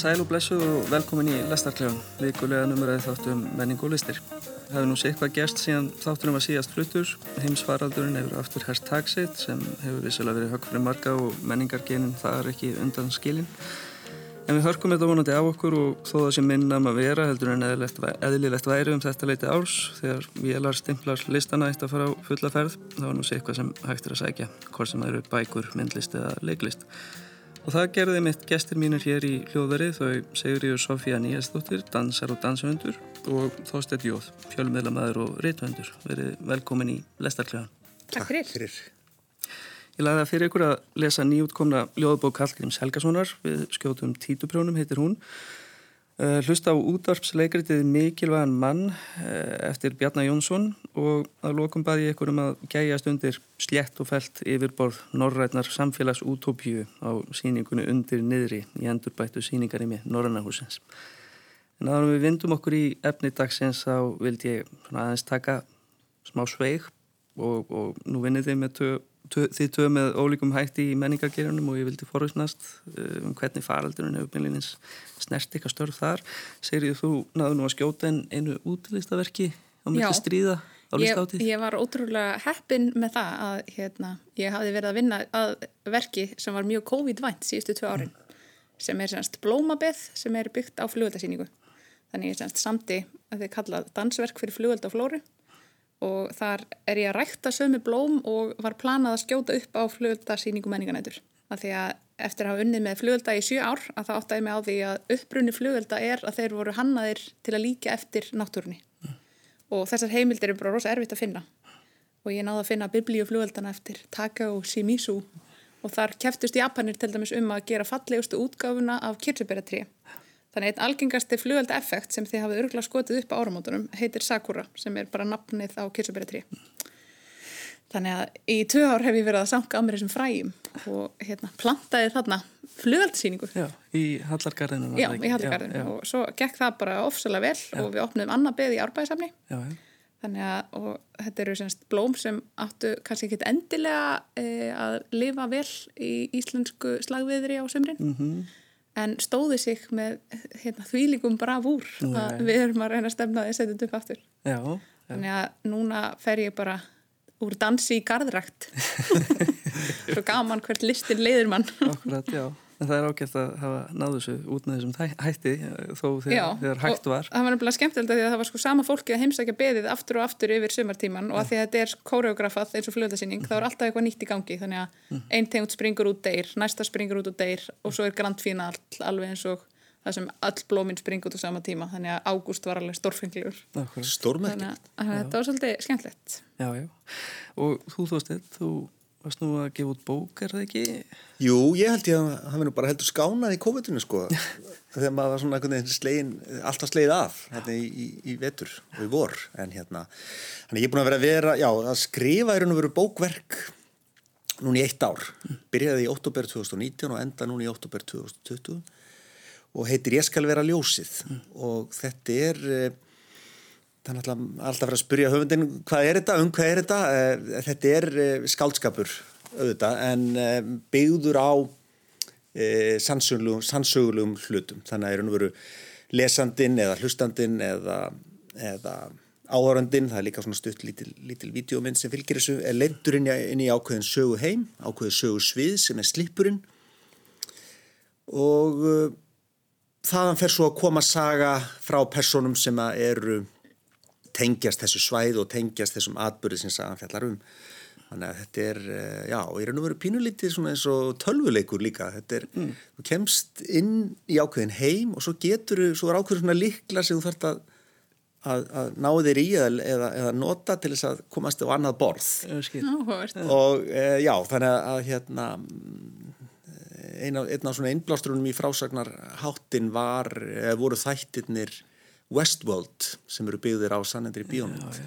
Sæl og blessu og velkomin í Lestarklefum, vikulega numraði þáttum menning og listir. Það hefur nú sér eitthvað gerst síðan þáttunum var síðast fluttur. Heimsfaraldurinn hefur aftur herst tagsitt sem hefur vissilega verið högg fyrir marga og menningargenin það er ekki undan skilin. En við hörkum þetta vonandi á okkur og þó það sem minnam að vera heldur en eðlilegt væri um þetta leiti árs þegar vélar stimplar listana eitt að fara á fulla ferð þá er nú sér eitthvað sem hægt er að sækja, hvort sem það eru bækur, myndlist eða leiklist. Og það gerði mitt gestir mínir hér í hljóðverið þau Sigriður Sofía Nýjastóttir, dansar og danshöndur og Þóstedt Jóð, fjölmiðlamæður og reythöndur. Verið velkomin í Lestarkljóðan. Takk fyrir. Ég laði það fyrir ykkur að lesa nýjútkomna ljóðbók Hallgríms Helgasonar við skjótum títuprjónum, heitir hún. Uh, hlusta á útvarpsleikritið Mikilvægan mann uh, eftir Bjarnar Jónsson og að lokum baði ég ykkur um að gæjast undir slétt og felt yfirborð Norrætnar samfélagsútópíu á síningunni undir niðri í endurbættu síningarimi Norrannahúsins. En aðan við vindum okkur í efni dagsins þá vildi ég aðeins taka smá sveig og, og nú vinnið þið með tö þið töðu með ólíkum hætti í menningargerjunum og ég vildi forvísnast um hvernig faraldurinn hefur beinleginins snert eitthvað störf þar. Segir þú náðu nú að skjóta en einu útlistaverki á mjög stríða á listáttið? Ég, ég var ótrúlega heppin með það að hérna, ég hafði verið að vinna að verki sem var mjög COVID-vænt síðustu tvö árin mm. sem er semst blómabeð sem er byggt á flugöldasýningu. Þannig ég semst samti að þið kallað dansverk fyrir flugöld á flóru og þar er ég að rækta sömu blóm og var planað að skjóta upp á flugöldasýningu menninganætur. Af því að eftir að hafa unnið með flugölda í sjö ár að það áttaði mig á því að uppbrunni flugölda er að þeir voru hannaðir til að líka eftir náttúrunni. Mm. Og þessar heimildir eru bara rosa erfitt að finna. Og ég náði að finna biblíu flugöldana eftir Takao Shimizu og þar keftust Japanir til dæmis um að gera fallegustu útgáfuna af kyrtsuberatrið. Þannig einn algengasti flugvelda effekt sem þið hafið örgulega skotið upp á áramótunum heitir Sakura sem er bara nafnið á Kirsubæri 3. Þannig að í tvö ár hef ég verið að sanga á mér þessum fræjum og hérna, plantaði þarna flugveldsýningu. Já, í Hallargarðinu. Já, í Hallargarðinu og svo gekk það bara ofsalega vel já. og við opnum annað beð í árbæðisamni. Já, já. Þannig að og þetta eru semst blóm sem áttu kannski ekki endilega e, að lifa vel í íslensku slagviðri á sömrin. Mhm. Mm en stóði sig með hérna, þvílikum bravúr að við erum að reyna að stemna að það setjum upp aftur. Já, já. þannig að núna fer ég bara úr dansi í gardrækt svo gaman hvert listin leiður mann. Akkurat, já En það er ágætt að hafa náðu þessu út með þessum hætti þó þegar, Já, þegar hægt var. Það var nefnilega skemmtilegt að, að það var sko sama fólki að heimsækja beðið aftur og aftur yfir sumartíman og að því að þetta er kóreografað eins og fljóðasýning þá er alltaf eitthvað nýtt í gangi þannig að mm. einn tegund springur út deyr, næsta springur út og deyr og svo er grandfína all, alveg eins og það sem all blóminn springur út á sama tíma þannig að ágúst var alveg stórfengilegur. Stórmerkilegt. Þannig að þetta var svolítið skemmtilegt. Já, já. Og þú þóstið, þú Varst nú að gefa út bók, er það ekki? Jú, ég held ég að hefði nú bara heldur skánað í COVID-19 sko. Þegar maður var svona einhvern veginn slegin, alltaf sleið af hérna í, í, í vetur og í vor. En hérna, ég er búin að vera að vera, já, að skrifa er nú verið bókverk núni í eitt ár. Byrjaði í óttúber 2019 og enda núni í óttúber 2020 og heitir Ég skal vera ljósið. Mm. og þetta er Það er alltaf, alltaf að vera að spyrja höfundin hvað er þetta, um hvað er þetta? Eh, þetta er eh, skáldskapur auðvitað en eh, byggður á sannsögulegum hlutum. Þannig að er hann veru lesandin eða hlustandin eða, eða áhörandin, það er líka svona stutt lítil, lítil videóminn sem fylgir þessu er leittur inn, inn í ákveðin sögu heim ákveðin sögu svið sem er slipurinn og þaðan fer svo að koma saga frá personum sem eru tengjast þessu svæð og tengjast þessum atbyrði sem sagan fjallar um. Þannig að þetta er, eh, já, og ég er nú verið pínulítið svona eins og tölvuleikur líka. Þetta er, mm. þú kemst inn í ákveðin heim og svo getur þú, svo er ákveðin svona likla sem þú þarfst að að, að ná þér í eða, eða, eða nota til þess að komast á annað borð. Og e, já, þannig að hérna eina af svona einblástrunum í frásagnar háttin var, eða voru þættirnir Westworld sem eru byggðir á sannendri bíómynd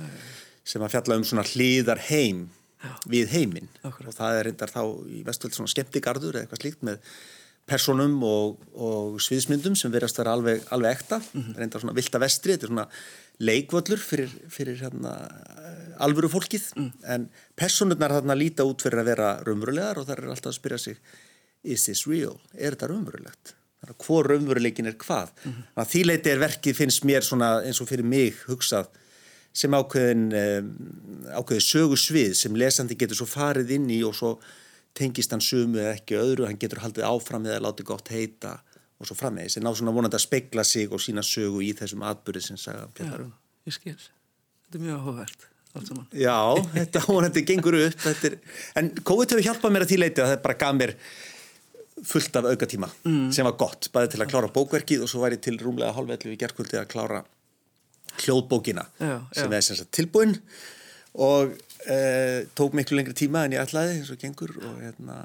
sem að fjalla um svona hlýðar heim já. við heiminn og það er reyndar þá í Westworld svona skemmtigarður eða eitthvað slíkt með personum og, og sviðismyndum sem verðast að vera alveg, alveg ekta mm -hmm. reyndar svona vilda vestri, þetta er svona leikvöllur fyrir, fyrir hérna, alvöru fólkið mm. en personurnar þarna líta út fyrir að vera raunverulegar og það er alltaf að spyrja sig is this real? Er þetta raunverulegt? Þannig að hvor raunveruleikin er hvað. Mm -hmm. því leiti er verkið finnst mér svona eins og fyrir mig hugsað sem ákveðin um, ákveðin sögu svið sem lesandi getur svo farið inn í og svo tengist hann sumu eða ekki öðru, hann getur haldið áfram eða látið gott heita og svo frammeðis en ná svona vonandi að speikla sig og sína sögu í þessum atbyrði sem sagða Já, ég skil, þetta er mjög áhugavert Já, þetta vonandi gengur upp. Er, en COVID hefur hjálpað mér að því leiti að það bara gaf mér fullt af aukatíma mm. sem var gott, bæði til að klára bókverkið og svo ég til rúmlega halvveldu í gerðkvöldi að klára hljóðbókina já, sem já. er sem sagt tilbúin og e, tók miklu lengri tíma en ég ætlaði eins og gengur og hérna,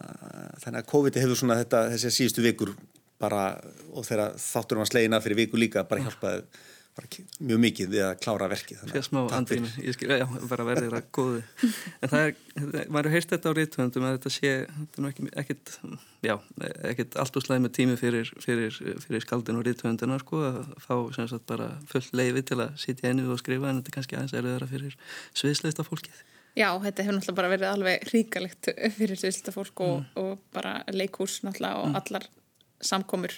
þannig að COVID hefur svona þetta, þessi síðustu vikur bara og þegar þáttur var slegina fyrir viku líka bara hjálpaði mjög mikið við að klára verkið andrými, ég skil, já, bara verðir að góði en það er, maður heyrst þetta á rítvöndum að þetta sé, þetta er nú ekki ekkit, já, ekkit allt úr slæmi tími fyrir, fyrir, fyrir skaldin og rítvöndina sko, að fá sem sagt bara fullt leiði til að sitja einu og skrifa en þetta er kannski aðeins erfiðara fyrir sviðsleista fólkið. Já, þetta hefur náttúrulega bara verið alveg ríkalegt fyrir sviðsleista fólk og, mm. og bara leikús náttúrulega og mm. allar samkomur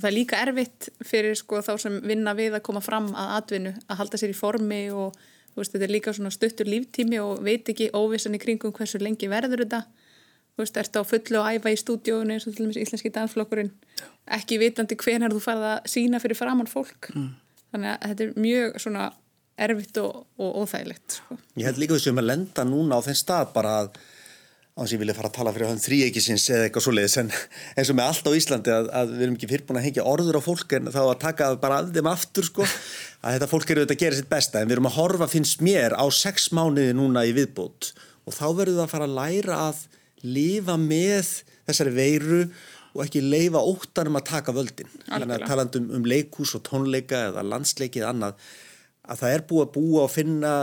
og það er líka erfitt fyrir sko þá sem vinna við að koma fram að atvinnu að halda sér í formi og veist, þetta er líka stuttur líftími og veit ekki óvissan í kringum hversu lengi verður þetta þú veist, ert á fullu og æfa í stúdíónu eins og til dæmis íslenski dansflokkurinn ekki vitandi hvenar þú farið að sína fyrir framann fólk mm. þannig að þetta er mjög svona erfitt og, og óþægilegt sko. Ég held líka þessum að lenda núna á þenn stað bara að á þess að ég vilja fara að tala fyrir hann þrýeikisins eða eitthvað svo leiðis en eins og með allt á Íslandi að, að við erum ekki fyrirbúin að hengja orður á fólk en þá að taka bara af þeim aftur sko. Að þetta fólk eru auðvitað að gera sitt besta en við erum að horfa finnst mér á sex mánuði núna í viðbót. Og þá verður það að fara að læra að lifa með þessari veiru og ekki leifa óttanum að taka völdin. Að talandum um leikús og tónleika eða landsleiki eða annað að það er búið að búa og finna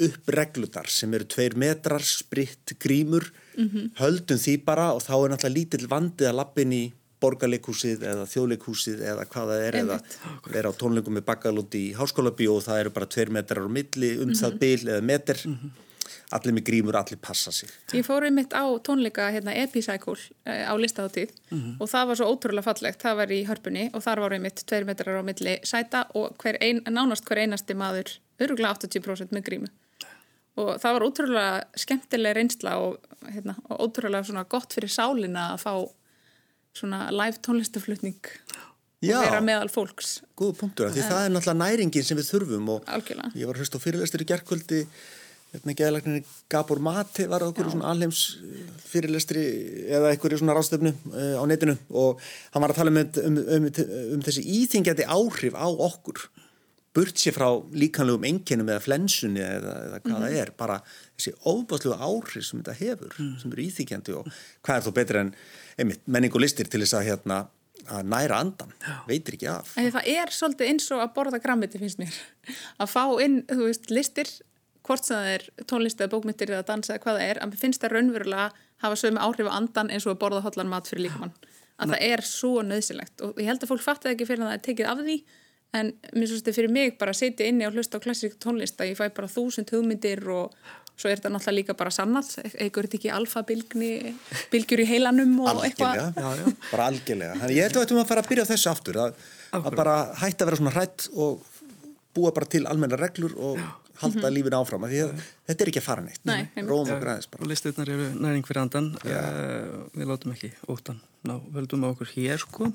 upp reglutar sem eru tveir metrar, spritt, grímur mm -hmm. höldum því bara og þá er náttúrulega lítill vandið að lappin í borgarleikhúsið eða þjóðleikhúsið eða hvað það er eða vera á tónleikum með bakalúti í háskólabíu og það eru bara tveir metrar á milli um mm -hmm. það bil eða meter mm -hmm. allir með grímur, allir passa sig Ég fór einmitt á tónleika hérna, Epicycle eh, á listaháttíð mhm. og það var svo ótrúlega fallegt, það var í hörpunni og þar var einmitt tveir metrar á milli sæta og hver ein, nánast hver einasti maður öruglega 80% með grímu og það var ótrúlega skemmtileg reynsla og, hérna, og ótrúlega gott fyrir sálinna að fá svona live tónlistaflutning Já, og vera meðal fólks. Góða punktur, því það er náttúrulega næringin sem við þurfum og algjörlega. ég var hlust á fyrirlestur í gerðkvöldi með geðalagninu Gabor Mati var okkur svona alheims fyrirlestri eða einhverju svona ráðstöfnu uh, á netinu og hann var að tala um, um, um, um þessi íþingjandi áhrif á okkur burt sér frá líkanlegum enginum eða flensunni eða, eða hvað mm -hmm. er bara þessi óbáslu áhrif sem þetta hefur mm. sem eru íþykjandi og hvað er þó betur en einmitt, menning og listir til þess að, hérna, að næra andan, Já. veitir ekki af en Það er svolítið eins og að borða grammiti finnst mér, að fá inn þú veist, listir, hvort sem það er tónlist eða bókmyndir eða dansa eða hvað það er að finnst það raunverulega hafa sögum áhrif á andan eins og að borða hotlan mat fyrir líkamann að Næ. það er svo nöðsilegt og ég held að fólk fatt ekki fyrir að það er tekið af því en mér finnst þetta fyrir mig bara að setja inni og hlusta á klassík tónlist að ég fæ bara þúsund hugmyndir og svo er þetta náttúrulega líka bara sannat eitthvað er þetta ekki alfa-bylgjur í heilanum og eitthvað? Bara algjörlega, þannig ég held að við ættum að fara að byrja þessu aftur að, að bara hætta að vera svona hrætt og búa bara til almenna reglur og já. halda mm -hmm. lífinu áfram að að þetta er ekki að fara neitt. Nei, Róum okkur aðeins bara. og listurnar eru næring fyrir andan uh, við látum ekki óttan ná völdum á okkur hér sko.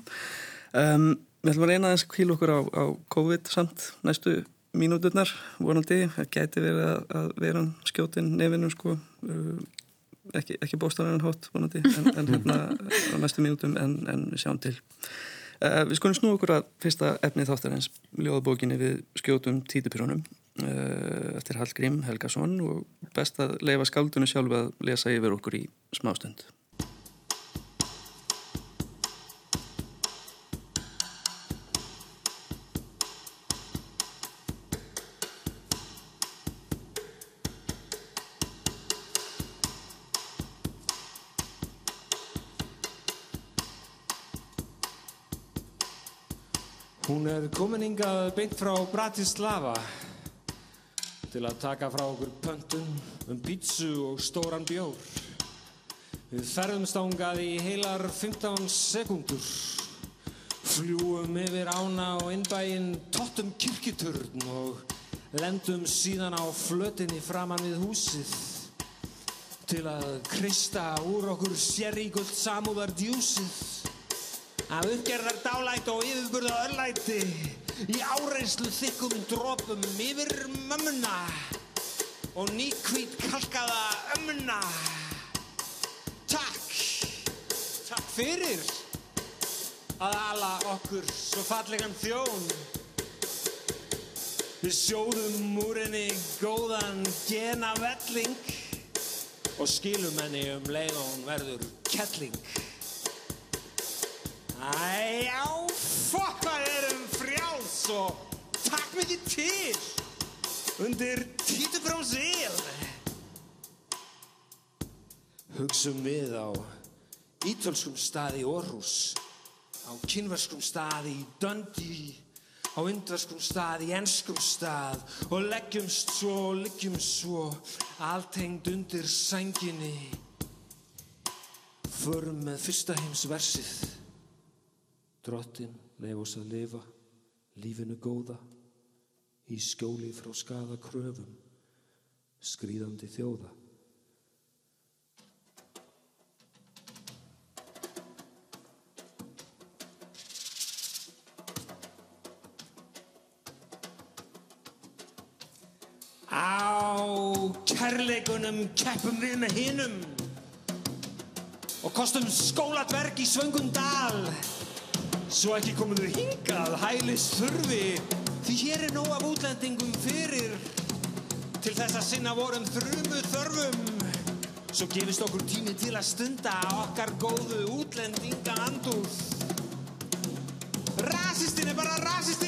Um, Við ætlum að reyna að kvíla okkur á, á COVID samt næstu mínúturnar vonandi, það gæti verið að, að vera skjótin nefnum sko. Uh, ekki, ekki bóstanarinn hótt vonandi en, en hérna á næstu mínútum en, en sjáum til. Uh, Við skulum snú okkur að fyrsta efnið þáttar eins ljóðabókinni við skjótum títupyrunum uh, eftir Hallgrím Helgason og best að leifa skaldunum sjálf að lesa yfir okkur í smástund Er komin hingað beint frá Bratislava til að taka frá okkur pöntun um pítsu og stóran bjór. Við ferðum stángað í heilar 15 sekundur. Fljúum yfir ána og innbæinn tóttum kirkiturn og lendum síðan á flötinni framann við húsið til að krista úr okkur sérríkult samúðar að uppgerðar dálætt og yfirburða örlæti í áreinslu þykkum drópum yfir mömmuna og nýkvít kalkaða ömmuna Takk Takk fyrir að ala okkur svo fallegan þjón Við sjóðum úr henni góðan gena velling og skilum henni um leið og hún verður kettling. Æjá, fokk hvað erum frjáls og takk mikið til. Undir títugrám síl. Hugsum við á ítölskum staði í Orrús, á kynverskum staði í Dundee, á indverskum stað í ennskum stað og leggjumst svo og liggjum svo alltengd undir sænginni. Förum með fyrsta heims versið drottin leif oss að lifa lífinu góða í skjóli frá skada kröfum skrýðandi þjóða kærleikunum keppum við með hinum og kostum skóladverk í svöngum dal svo ekki komum við hingað hælis þurfi því hér er nóg af útlendingum fyrir til þess að sinna vorum þrumu þörfum. Svo gefist okkur tími til að stunda okkar góðu útlendinga andúð Rasistinn er bara rasistinn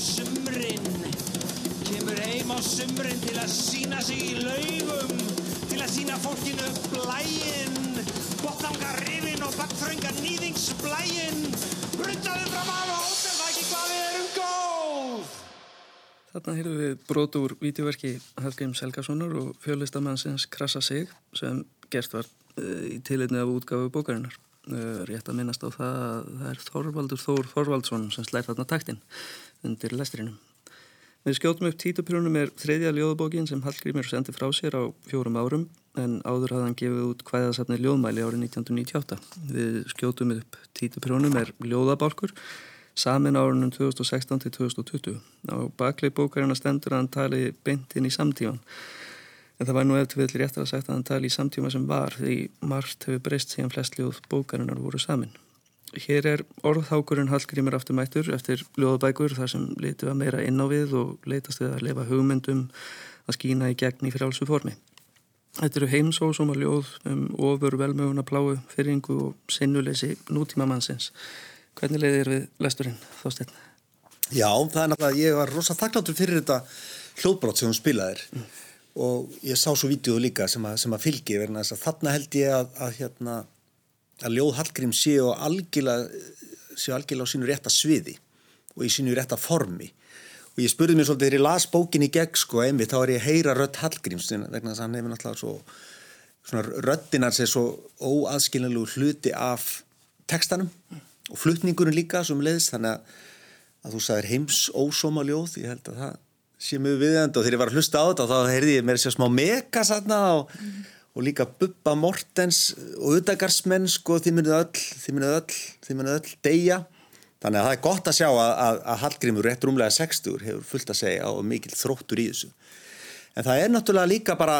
sumrin. Kemur heim á sumrin til að sína sig í laugum Til að sína fólkinu blæinn. Botnanga rifin og bakþrönga nýðingsblæinn Brundaði fram af og hóttel það ekki hvað við erum góð. Þarna heyrðum við brot úr vídeoverki Hallgríms Helgasonar og fjölistamannsins Krassa sig sem gert var uh, í tilitni af útgáfu bókarinnar. Uh, rétt að minnast á það að það er Þorvaldur Þór Þorvaldsson sem slær þarna taktinn undir lestrinum. Við skjótum upp títuprjónum er þriðja ljóðbókin sem Hallgrímur sendi frá sér á fjórum árum en áður hafði hann gefið út hvæðasafni ljóðmæli árið 1998. Við skjótum upp títuprjónum er ljóðabálkur samin árunum 2016 til 2020. Á að stendur hann tali beint inn í samtíman. En það var nú eftir við rétt að sagt að hann tali í samtíma sem var því margt hefur breyst síðan flest ljóð bókarinnar voru samin. Hér er orðhákurinn Hallgrímur aftur mættur eftir ljóðabækur þar sem litið að meira inn á við og leitast við að lefa hugmyndum að skína í gegn í frálsu formi. Þetta eru heimsósum og ljóð um ofur velmöguna pláu, fyrringu og sinnuleysi nútíma mannsins. Hvernig leiðir við lesturinn þósteinn? Já, það er náttúrulega, ég var rosa þakkláttur fyrir þetta hljóðbrot sem hún spilaðir mm. Og ég sá svo vídeo líka sem að, sem að fylgi verðin að þarna held ég að, að, hérna, að ljóð Hallgrím séu algjörlega, séu algjörlega á sínu rétta sviði og í sínu rétta formi. Og ég spurði mér svolítið þegar ég las bókin í gegn sko einmitt þá er ég að heyra rödd Hallgríms vegna þess að hann hefur náttúrulega svo svona röddinar sér svo óaðskiljanlegu hluti af textanum og flutningurinn líka sem leiðist þannig að þú sagðir heims ósóma ljóð ég held að það sé mjög viðjandi og þegar ég var að hlusta á þetta þá heyrði ég mér sér smá meka satna og, mm. og líka Bubba Mortens og Udagarsmenn sko þið munið öll, þið munið öll, þið munið öll deyja þannig að það er gott að sjá að, að, að Hallgrímur rétt rúmlega 60 hefur fullt að segja og mikil þróttur í þessu en það er náttúrulega líka bara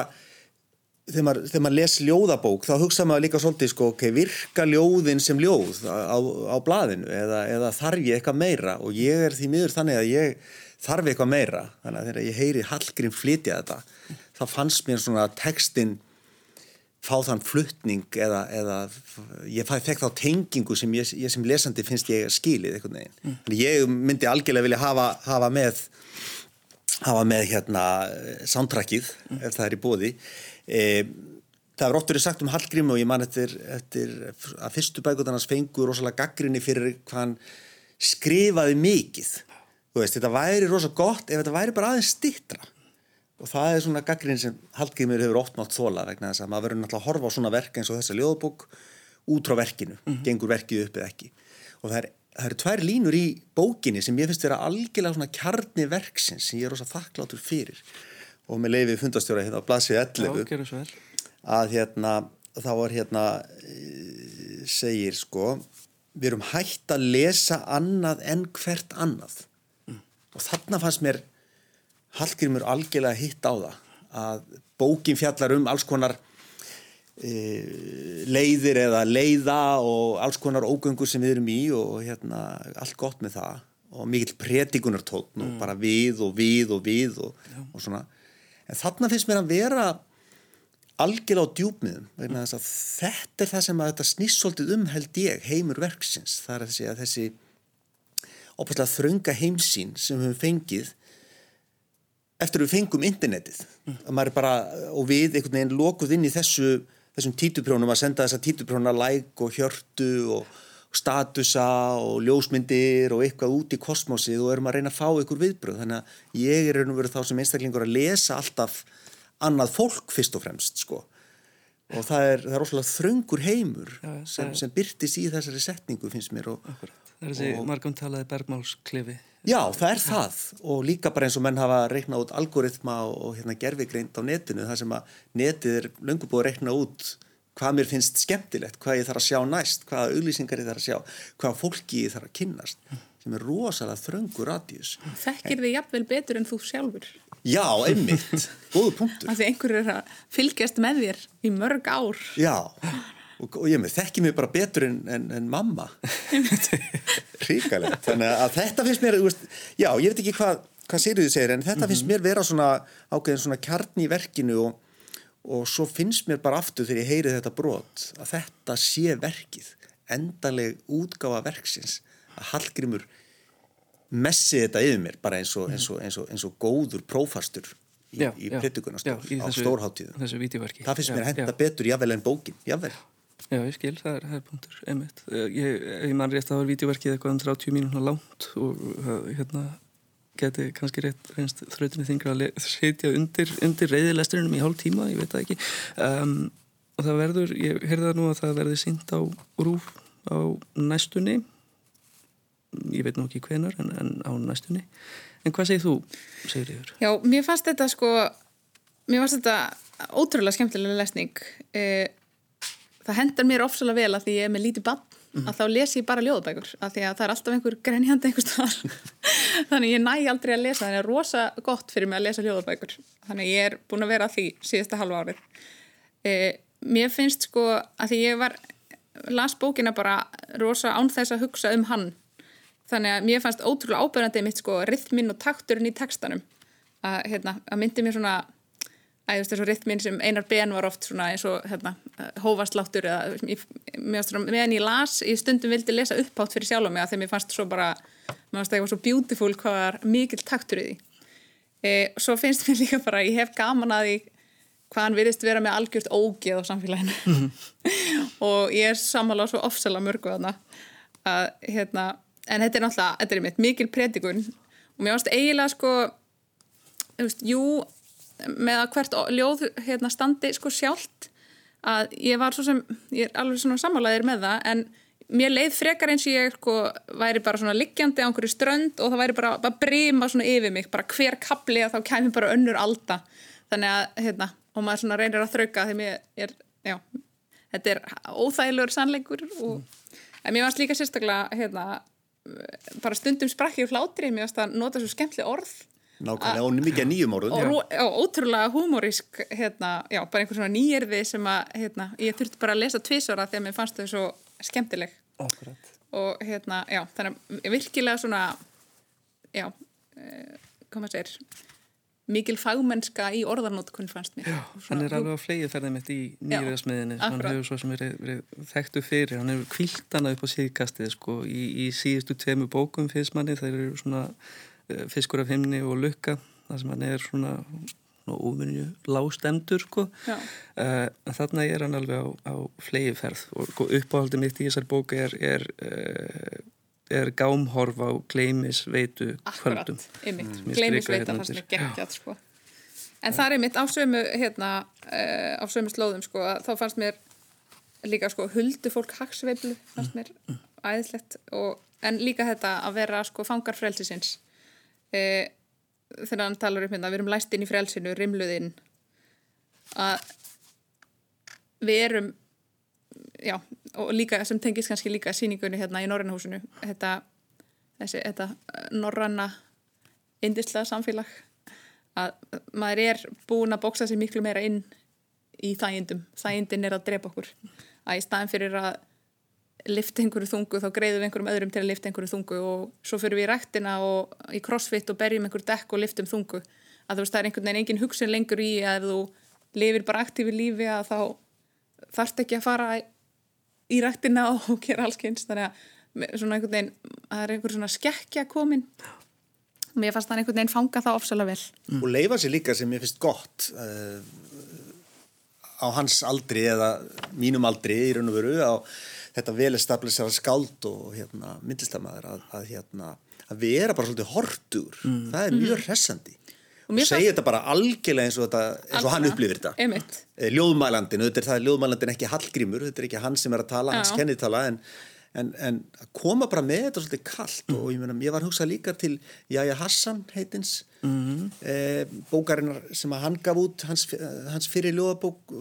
þegar maður, þegar maður les ljóðabók þá hugsa maður líka svolítið sko, ok, virka ljóðin sem ljóð á, á blaðinu eða, eða þarf ég eitthvað meira og ég er því miður þannig að ég þarf eitthvað meira þannig að þegar ég heyri Hallgrím flytja þetta þá fannst mér svona textin fá þann fluttning eða, eða ég fekk þá tengingu sem ég, ég sem lesandi finnst ég skilið eitthvað neginn. Mm. Ég myndi algjörlega vilja hafa, hafa með hafa með hérna soundtrackið mm. ef það er í bóði e, það er óttur í sagt um Hallgrím og ég man eftir, eftir að fyrstu bækutarnas fengur rosalega gaggrinni fyrir hvað hann skrifaði mikið þú veist, þetta væri rosalega gott ef þetta væri bara aðeins stittra og það er svona gaggrinni sem Hallgrímur hefur ótt nátt þóla vegna þess að maður verður náttúrulega að horfa á svona verk eins og þessa ljóðbók út frá verkinu, mm -hmm. gengur verkið upp eða ekki. Og það er það eru tvær línur í bókinni sem ég finnst vera algjörlega svona kjarni verksins sem ég er rosa þakklátur fyrir. Og með leiðið fundastjóra hérna á blasið 11 að hérna þá er hérna e, segir sko við erum hægt að lesa annað en hvert annað. Og þarna fannst mér Hallgrímur algjörlega hitt á það að bókin fjallar um alls konar e, leiðir eða leiða og alls konar ógöngur sem við erum í og hérna allt gott með það. Og mikill predikunartótn og mm. bara við og við og við og, og svona. En þarna finnst mér að vera algjörlega á djúpmiðum vegna þess að þetta er það sem að þetta snýssoltið um held ég heimur verksins. Það er að þessi, að þessi opastlega þrönga heimsín sem við höfum fengið eftir að við fengum internetið. Mm. bara, og við einhvern veginn lokuð inn í þessu, þessum títuprjónum að senda þessa títuprjóna like og hjörtu og statusa og ljósmyndir og eitthvað út í kosmosið og erum að reyna að fá einhver viðbröð þannig að ég er raun og veru þá sem einstaklingur að lesa alltaf annað fólk fyrst og fremst sko og það er, það er óslulega þröngur heimur Já, sem, sem byrtist í þessari setningu finnst mér og, Það er þessi margumtalaði bergmálsklifi. Já, það er það. Og líka bara eins og menn hafa reiknað út algoritma og hérna gerfigreind á netinu þar sem að netið er löngu búið að reikna út hvað mér finnst skemmtilegt, hvað ég þarf að sjá næst hvaða auglýsingar ég þarf að sjá hvaða fólki ég þarf að kynnast sem er rosalega þröngur radíus Þekkir þið jafnvel betur en þú sjálfur? Já, einmitt, góðu punktur. Því einhverju er að fylgjast með þér í mörg ár. Já. Og, og ég með þekki mig bara betur en, en, en mamma. Ríkalegt þannig að þetta finnst mér veist, já, ég veit ekki hvað, hvað Sigriði segir en þetta mm -hmm. finnst mér vera svona ákveðin svona kjarn í verkinu og, og svo finnst mér bara aftur þegar ég heyri þetta brot að þetta sé verkið. Endaleg útgáfa verksins. Að Hallgrimur messi þetta yfir mér bara eins og, eins og, eins og, eins og góður prófastur í, í prittugunastól á stórháttíðu það finnst mér að henda betur jável en bókin jável Já, ég skil, það er, það er punktur, einmitt. Eh, ég, ég man rétt að það var videoverkið eitthvað um 30 mínúna langt og eh, hérna geti kannski rétt reynst þrautinni þingra að setja undir, undir reyðilesturinnum í hálf tíma, ég veit það ekki. Um, og það verður, ég heyrði það nú að það verður sínt á rúf á næstunni, ég veit nú ekki hvenar en, en á næstunni. En hvað segir þú, segir yfir? Já, mér fannst þetta sko, mér fannst þetta ótrúlega skemmtilega lesning. Eh, það hendar mér ofsalega vel að því ég er með lítið bann mm. að þá les ég bara ljóðabækur af því að það er alltaf einhver grenjandi einhver staðar þannig ég næ aldrei að lesa þannig að það er rosa gott fyrir mig að lesa ljóðabækur þannig ég er búin að vera að því síðasta halva árið e, mér finnst sko að því ég var las bókina bara rosa án þess að hugsa um hann þannig að mér fannst ótrúlega ábyrgandi mitt sko rithminn og takturinn í textanum. Að, hérna, að myndi mér svona að þessu rytmin sem Einar Ben var oft svona eins og hérna, hófastláttur eða meðan ég las, ég stundum vildi lesa upphátt fyrir sjálf og mig að þegar mér fannst svo bara mér fannst það eitthvað svo beautiful hvað var mikil taktur í því. E, svo finnst mér líka bara, ég hef gaman að því hvað hann virðist vera með algjört ógeð á samfélaginu. Mm -hmm. og ég er samanláð svo ofsala mörgu að hérna en þetta er náttúrulega, þetta er mitt mikil predikun. Og mér fannst eiginlega sko veist, jú með að hvert ljóð hérna, standi sko sjálft að ég var svo sem, ég er alveg svona samálaðir með það en mér leið frekar eins og ég sko væri bara svona liggjandi á einhverju strönd og það væri bara að brima svona yfir mig, bara hver kapli að þá kemur bara önnur alda. Þannig að hérna, og maður svona reynir að þrauka þegar mér er, já þetta er óþægilegur sannleikur og, en mér varst líka sérstaklega hérna, bara stundum sprakki og hlátri, mér að nota svo skemmtli orð Nákvæmlega, og mikið nýjum orðun. Og, og ótrúlega humorísk, hérna, já, bara einhver svona nýjörði sem að, hérna, ég þurfti bara að lesa tvísora þegar mér fannst þau svo skemmtileg. Akkurat. Og, hérna, já, þannig að virkilega svona, já, eh, hvað maður segir, mikil fagmennska í orðarnótkun fannst mér. Já, hann er alveg á flegið ferðið mitt í nýjörðasmiðinni, hann hefur svo sem verið, verið þekktu fyrir, hann hefur kviltana upp á síðkastið, sko, í, í síðustu tveimu bókum fyrst manni, þeir eru svona Eh, fiskur af himni og lukka það sem hann er svona óvinni lágstemdur sko. Uh, en þarna er hann alveg á, á flegi ferð og sko, uppáhaldið mitt í þessar bóka er, er, uh, er gámhorf á gleimis veitu Akkurat, kvöldum. ymmit, Mm. Mér strika veita hérna geggjað sko. En það er mitt á sömu hérna, uh, á sömu slóðum sko, þá fannst mér líka sko huldu fólk hagsveiflu fannst mér æðislegt og, en líka þetta að vera sko fangar frelsisins uh, þegar hann talar um hérna, við erum læst inn í frelsinu, rimluðinn að við erum já, og líka sem tengist kannski líka síningunni hérna í Norrannahúsinu þetta, þessi, þetta norranna indislega samfélag. Að maður er búin að bóksa sig miklu meira inn í þægindum, þægindin er að drepa okkur. Að í staðin fyrir að lifta einhverju þungu þá greiðum við einhverjum öðrum til að lifta einhverju þungu. Og svo fyrir við í ræktina og í crossfit og berjum einhverju dekk og liftum þungu. Að þú veist það er einhvern veginn engin hugsun lengur í að þú lifir bara aktífi lífi að þá þarft ekki að fara í ræktina og gera alls kynst þannig að svona einhvern veginn það er einhver svona skekkja komin. Mér fannst það einhvern veginn fanga það ofsalega vel. Og leifa sér líka sem ég finnst gott uh, á hans aldri eða mínum aldri í raun og veru á þetta vel establisera skáld og hérna, myndlistamæður að, að, hérna, að vera bara svolítið hortur það er mjög hressandi. Og og, mér segja þetta bara algjörlega eins og, þetta, eins og hann upplifir þetta Einmitt. Eh, ljóðmælandin, þetta er það ljóðmælandin ekki Hallgrímur, þetta er ekki hann sem er að tala hans Já. kennitala en, en, en að koma bara með þetta svolítið kallt og ég, meina, ég var að hugsa líka til Jæja Hassan heitins mm bókarinnar sem að hann gaf út hans, hans fyrir ljóðabók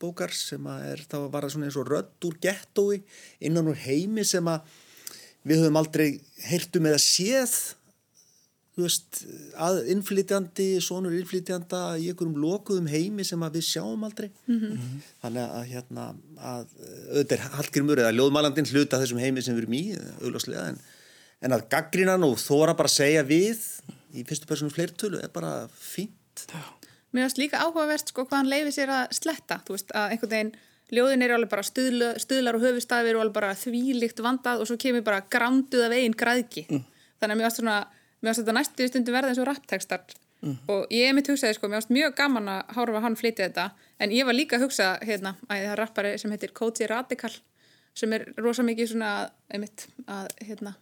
bókar sem að er þá var það svona eins og rödd úr gettói innan úr heimi sem að við höfum aldrei heyrtum eða séð þú veist, að innflytjandi, sonur innflytjanda í einhverjum lokuðum heimi sem að við sjáum aldrei. Þannig að hérna að auðvitað er Hallgrímur eða ljóðmælandin hluta af þessum heimi sem við erum í, auðláslega en, en að gaggrínan og þóra bara segja við í fyrstu personu fleirtölu er bara fínt. Mér finnst líka áhugavert sko hvað hann leifir sér að sletta, þú veist, að einhvern veginn ljóðin eru alveg bara stuðla, stuðlar og höfustafir og alveg bara þvílíkt vandað og svo kemur bara granduð af einn græðki. Þannig að mér finnst svona, mér finnst þetta næstu stundum verða eins og rapptekstar og ég mitt hugsaði sko, mér finnst mjög gaman að horfa á hann flytja þetta, en ég var líka að hugsa hérna, að það er rappari sem heitir Koji Radical sem er rosa mikið svona, einmitt, að hérna,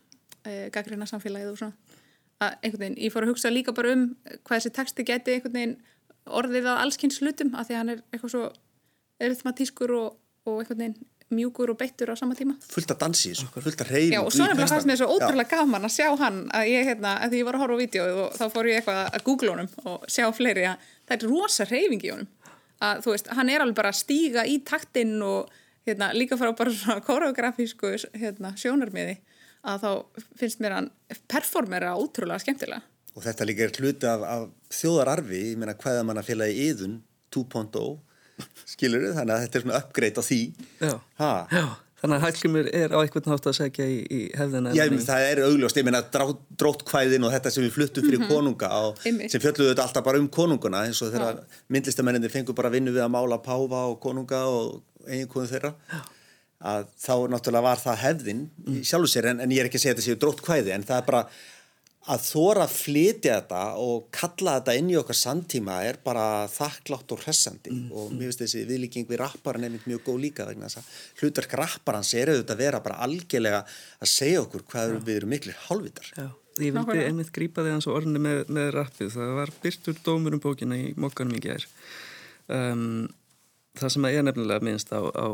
e, gaggrina samfélagið og svona. Að einhvern veginn, ég fór að hugsa líka bara um hvað þessi texti geti einhvern veginn orðið að allskynns hlutum af því að hann er eitthvað svo erythmatískur og, og einhvern veginn mjúkur og beittur á sama tíma. Fullt að dansi, fullt að reyfi Já, og svo er fannst mér svo ótrúlega gaman að sjá hann að ég, hérna, að því ég var að horfa á vídeo og þá fór ég eitthvað að googla honum og sjá fleiri að það er rosa reyfing í honum. Að þú veist, hann er alveg bara að stíga í taktinn og hérna, líka fara bara svona koreografísku hérna, sjónarmiði að þá finnst mér hann performera ótrúlega skemmtilega. Og þetta líka er hluti af, af þjóðararfi, ég meina hvaða manna félagi yðun 2.0 skilur þið, þannig að þetta er svona uppgreit á því. Já. ha. Já, þannig að Hallgrímur er á einhvern hátt að segja í, í hefðina. Já, ég meina, það er augljóst, ég meina drát, dróttkvæðin og þetta sem við fluttum fyrir konunga á, sem fjölluðu þetta alltaf bara um konunguna eins og þegar myndlistamenninni fengur bara vinnu við að mála páfa og konunga og eiginkonu þeirra. Að þá náttúrulega var það hefðin í sjálfu sér en, en ég er ekki að segja þetta séu dróttkvæði en það er bara að þóra að flytja þetta og kalla þetta inn í okkar samtíma er bara þakklátt og hressandi og mér finnst þessi viðlíking við rapparan er mjög góð líka vegna þess að hlutverk rapparans er auðvitað að vera bara algjörlega að segja okkur hvað við erum miklir hálfvitar. Já, ég vildi einmitt grípa þig hans orðinu með, með rappið. Það var byrtur dómur um bókina í mokkanum í gær. Um, það sem að ég nefnilega minnst á, á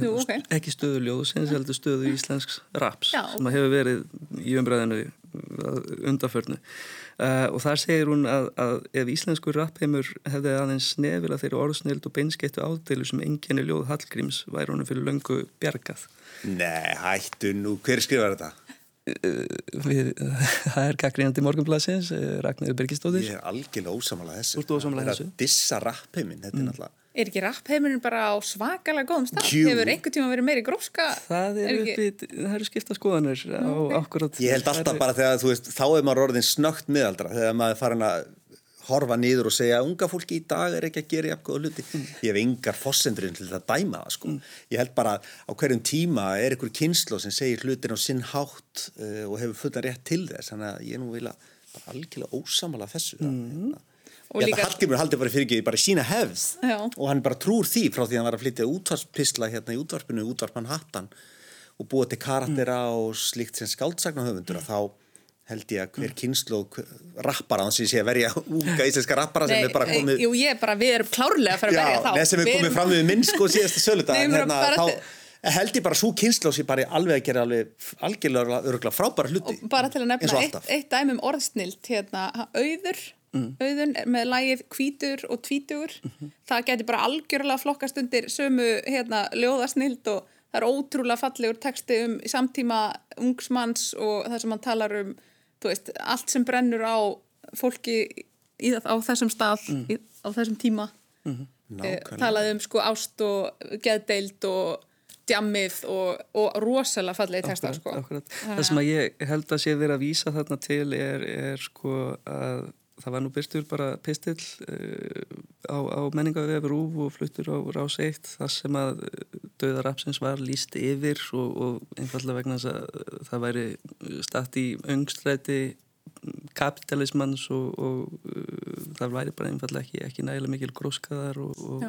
Jú, ok. ekki stöðu ljóðsins, heldur stöðu íslensks raps Já. sem hefur verið í umræðinu undarförnu. Uh, og þar segir hún að, að ef íslenskur rapheimur hefði aðeins snefila þeirri orðsnild og beinskettu ádeilu sem enginni ljóð Hallgríms væri honum fyrir löngu bjargað. Nei, hættu nú, hver skrifar þetta? við, það er gaggrínandi morgunblassins Ragnarður Birgistóttir Ég er algjörlega ósamála þessu. Þú ert ósammála Það er að dissa rappheimin, þetta er náttúrulega... Er ekki rappheimurinn bara á svakalega góðum stað? Jú. Hefur einhver tíma verið meiri gróska? það er ekki- eru skipta skoðanir á akkurat Ég held alltaf bara þegar, þú veist, þá er maður orðin snögt miðaldra, þegar maður er farin að horfa niður og segja unga fólki í dag er ekki að gera jafn góða hluti. Ég hef engar fossendurinn til að dæma það, sko. Ég held bara á hverjum tíma er einhver kynslo sem segir hlutin á sinn hátt uh, og hefur fullan rétt til þess, þannig að ég nú vilja bara algjörlega ósamala þessu. Mm. Og Ég held líka- Hallgrimur haldi bara fyrir ekki bara sína hefð Já. og hann bara trúr því frá því að hann var að flytja útvarpspisla hérna í útvarpinu, útvarpan hattan og búa til karaktera og slíkt sem skáldsagna höfundur að þá held ég að hver kynslu rappara, þannig að sé verja unga íslenska rappara sem Nei, er bara komið Jú, ég er bara, við erum klárlega að Já, verja þá. neð sem er komið fram við minn sko síðasta söludag Nei, en hérna, þá held ég bara svo kynslu sem bara alveg að gera alveg algjörlega öruglega frábæra hluti Og bara til að nefna og eitt, eitt dæmi um orðsnilt hérna, auður, auðun er með lagið kvítur og tvítugur það geti bara algjörlega flokkast undir sömu hérna, ljóðasnilt og það er ótrúlega fallegur texti um samtíma ungsmanns og það sem hann talar um veist, allt sem brennur á fólki í, á þessum stað í, á þessum tíma eh, Nákvæmlega. talaði um sko ást og geðdeild og djammið og, og rosalega fallegi texta Akkurat, sko. akkurat. Það sem að ég held að sé verið að vísa þarna til er, er sko að það var nú byrstur bara pistill uh, á, á menningavefi Rúf og fluttur á Rás 1 þar sem að döðarapsins var líst yfir og, og einfallega vegna þess að það væri statt í öngstræti kapitalismans og, og uh, það væri bara einfallega ekki, ekki nægilega mikil gróskaðar og, og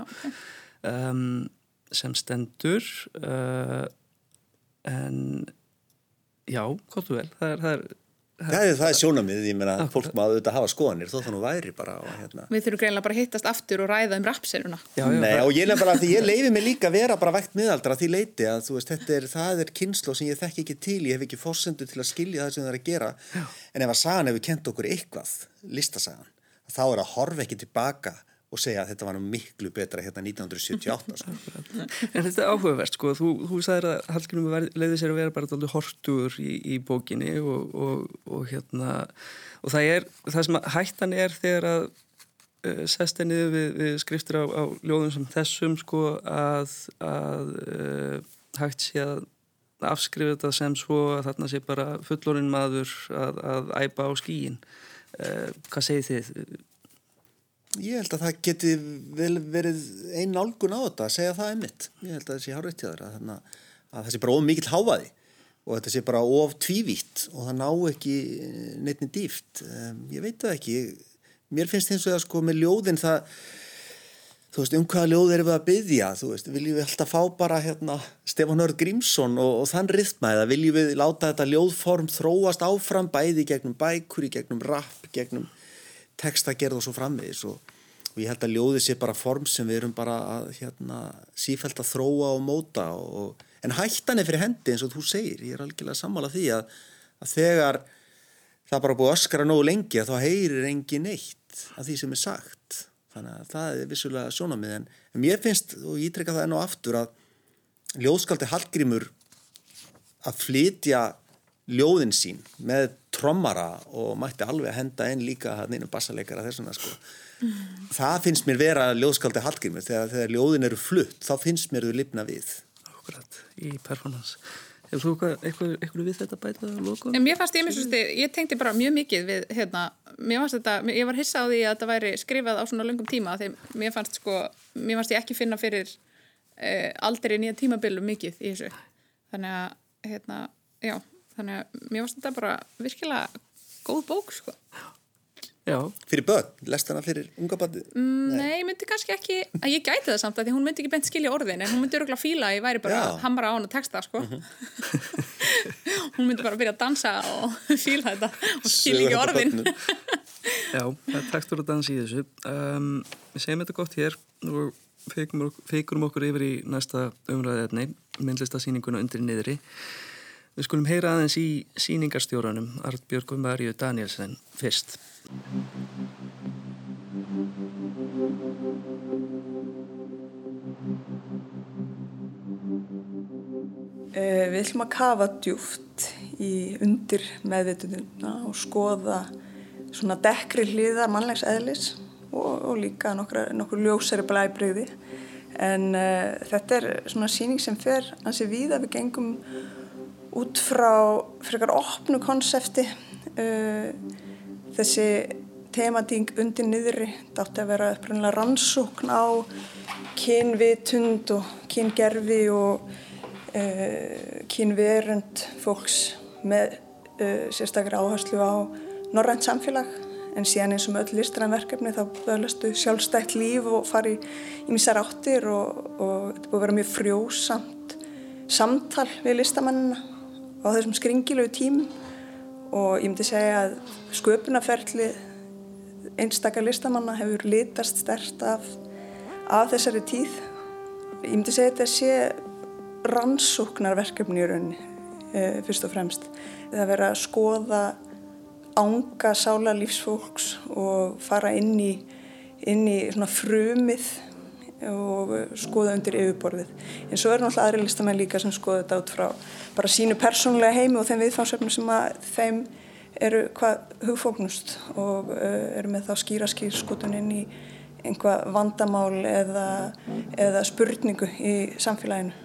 um, sem stendur uh, en já, hvort þú vel. Það er, það er Það er, það er sjónamið, ég meina Akkurat. fólk maður auðvitað hafa skoðanir þó það nú væri bara og, hérna. Við þurfum greinlega bara að hittast aftur og ræða um rapseruna. já, já, Nei, og ég nefnir bara að því ég leifi mig líka að vera bara vægt miðaldra að því leiti að þú veist, þetta er, það er kynslu sem ég þekki ekki til, ég hef ekki fórsendu til að skilja það sem það er að gera, en ef að sagan hefur kent okkur eitthvað, listasagan, þá er að horfa ekki tilbaka og segja að þetta var miklu betra hérna 1978 sko. En þetta er áhugavert sko, þú, þú sagðir að Hallgrímur leiði sér að vera bara alltaf hortugur í, í bókinni og, og, og hérna og það er, það sem hættan er þegar að uh, sest er niður við, við skriftir á, á ljóðum sem þessum sko að, að uh, hægt sé að afskrifa þetta sem svo að þarna sé bara fullorinn maður að, að æpa á skíin uh, hvað segir þið? Ég held að það geti vel verið einn nálgun á þetta að segja það einmitt. Ég held að það sé hárætt hjá þeirra að, að það sé bara of mikill hávaði og þetta sé bara of tvívítt og það ná ekki neittni dýft. Ég veit það ekki. Mér finnst eins og það sko með ljóðin það þú veist, um hvaða ljóð erum við að byggja þú veist, viljum við alltaf fá bara hérna Stefán Hörð Grímsson og, og þann rithma eða viljum við láta þetta ljóðform þróast áfram bæði gegnum bækur, í gegnum rapp, gegnum textagerð og svo framvegis og, og ég held að ljóði sé bara form sem við erum bara að hérna, sífælt að þróa og móta og, en hættan er fyrir hendi eins og þú segir, ég er algjörlega sammála því að, að þegar það bara búið að öskara nógu lengi að þá heyrir engin neitt af því sem er sagt. Þannig að það er vissulega sjónamið en, en mér finnst, og ég treyka það enn og aftur að ljóðskaldi Hallgrímur að flytja ljóðin sín með trommara og mætti alveg að henda inn líka hann innum bassaleikara þessuna sko. það finnst mér vera ljóðskaldi Hallgrímur þegar, þegar ljóðin eru flutt þá finnst mér þau lifna við Akkurat, í performance Hefur þú eitthvað, eitthvað, við þetta bætað að loka? En mér fannst ég, svolítið, ég tengdi bara mjög mikið við, hérna, mér fannst þetta, ég var hissa á því að þetta væri skrifað á svona löngum tíma þegar mér fannst sko, mér fannst ég ekki finna fyrir eh, aldrei nýja tímabilum mikið í þessu. Þannig að, hérna, já, þannig að mér fannst þetta bara virkilega góð bók, sko. Já, fyrir börn, lest hana fyrir unga bandi Mm, Nei, ég myndi kannski ekki, að ég gæti það samt að því hún myndi ekki beint skilja orðin en hún myndi öruglega fíla að ég væri bara Já. að hamra á hana texta, sko. hún myndi bara byrja að dansa og fíla þetta og skilja ekki orðin. já, það er tekstur að dansa í þessu um, Við segjum þetta gott hér og feikurum, okkur yfir í næsta umræðefni myndlistasýninguna undir niðri Við skulum heyra aðeins í sýningarstjóranum Artbjörgum Marju Danielsen fyrst Eh, Við ætlum að kafa djúft í undir meðvitundina og skoða svona dekkri hliðar mannlegs eðlis og, og líka nokkur, nokkur ljósari blæbreyði. En uh, þetta er svona síning sem fer ansi víða við gengum út frá frekar opnu konsepti. Uh, þessi temading undir niðri þetta átti að vera upprænlega rannsókn á kynvitund og kyngerfi og uh, kynverund fólks með uh, sérstaklega áherslu á norrænt samfélag en síðan eins og með öll listræðanverkefni þá böðlastu sjálfstætt líf og fari í misar áttir og, og þetta búið að vera mjög frjósamt samtal við listamannina á þessum skringilegu tímum og ég myndi segja að sköpunarferðli einstakar listamanna hefur litast stert af, af þessari tíð. Ég myndi segja að þetta sé rannsóknarverkefni í rauninni, e, fyrst og fremst. Það verður að skoða ánga sála lífsfólks og fara inn í, inn í frumið og skoða undir yfirborðið. En svo er náttúrulega aðri listamenn líka sem skoða þetta út frá bara sínu persónulega heimi og þeim viðfáðsöfnum sem að þeim eru hvað hugfóknust og eru með þá skýra skýrskotun inn í einhvað vandamál eða, eða spurningu í samfélaginu.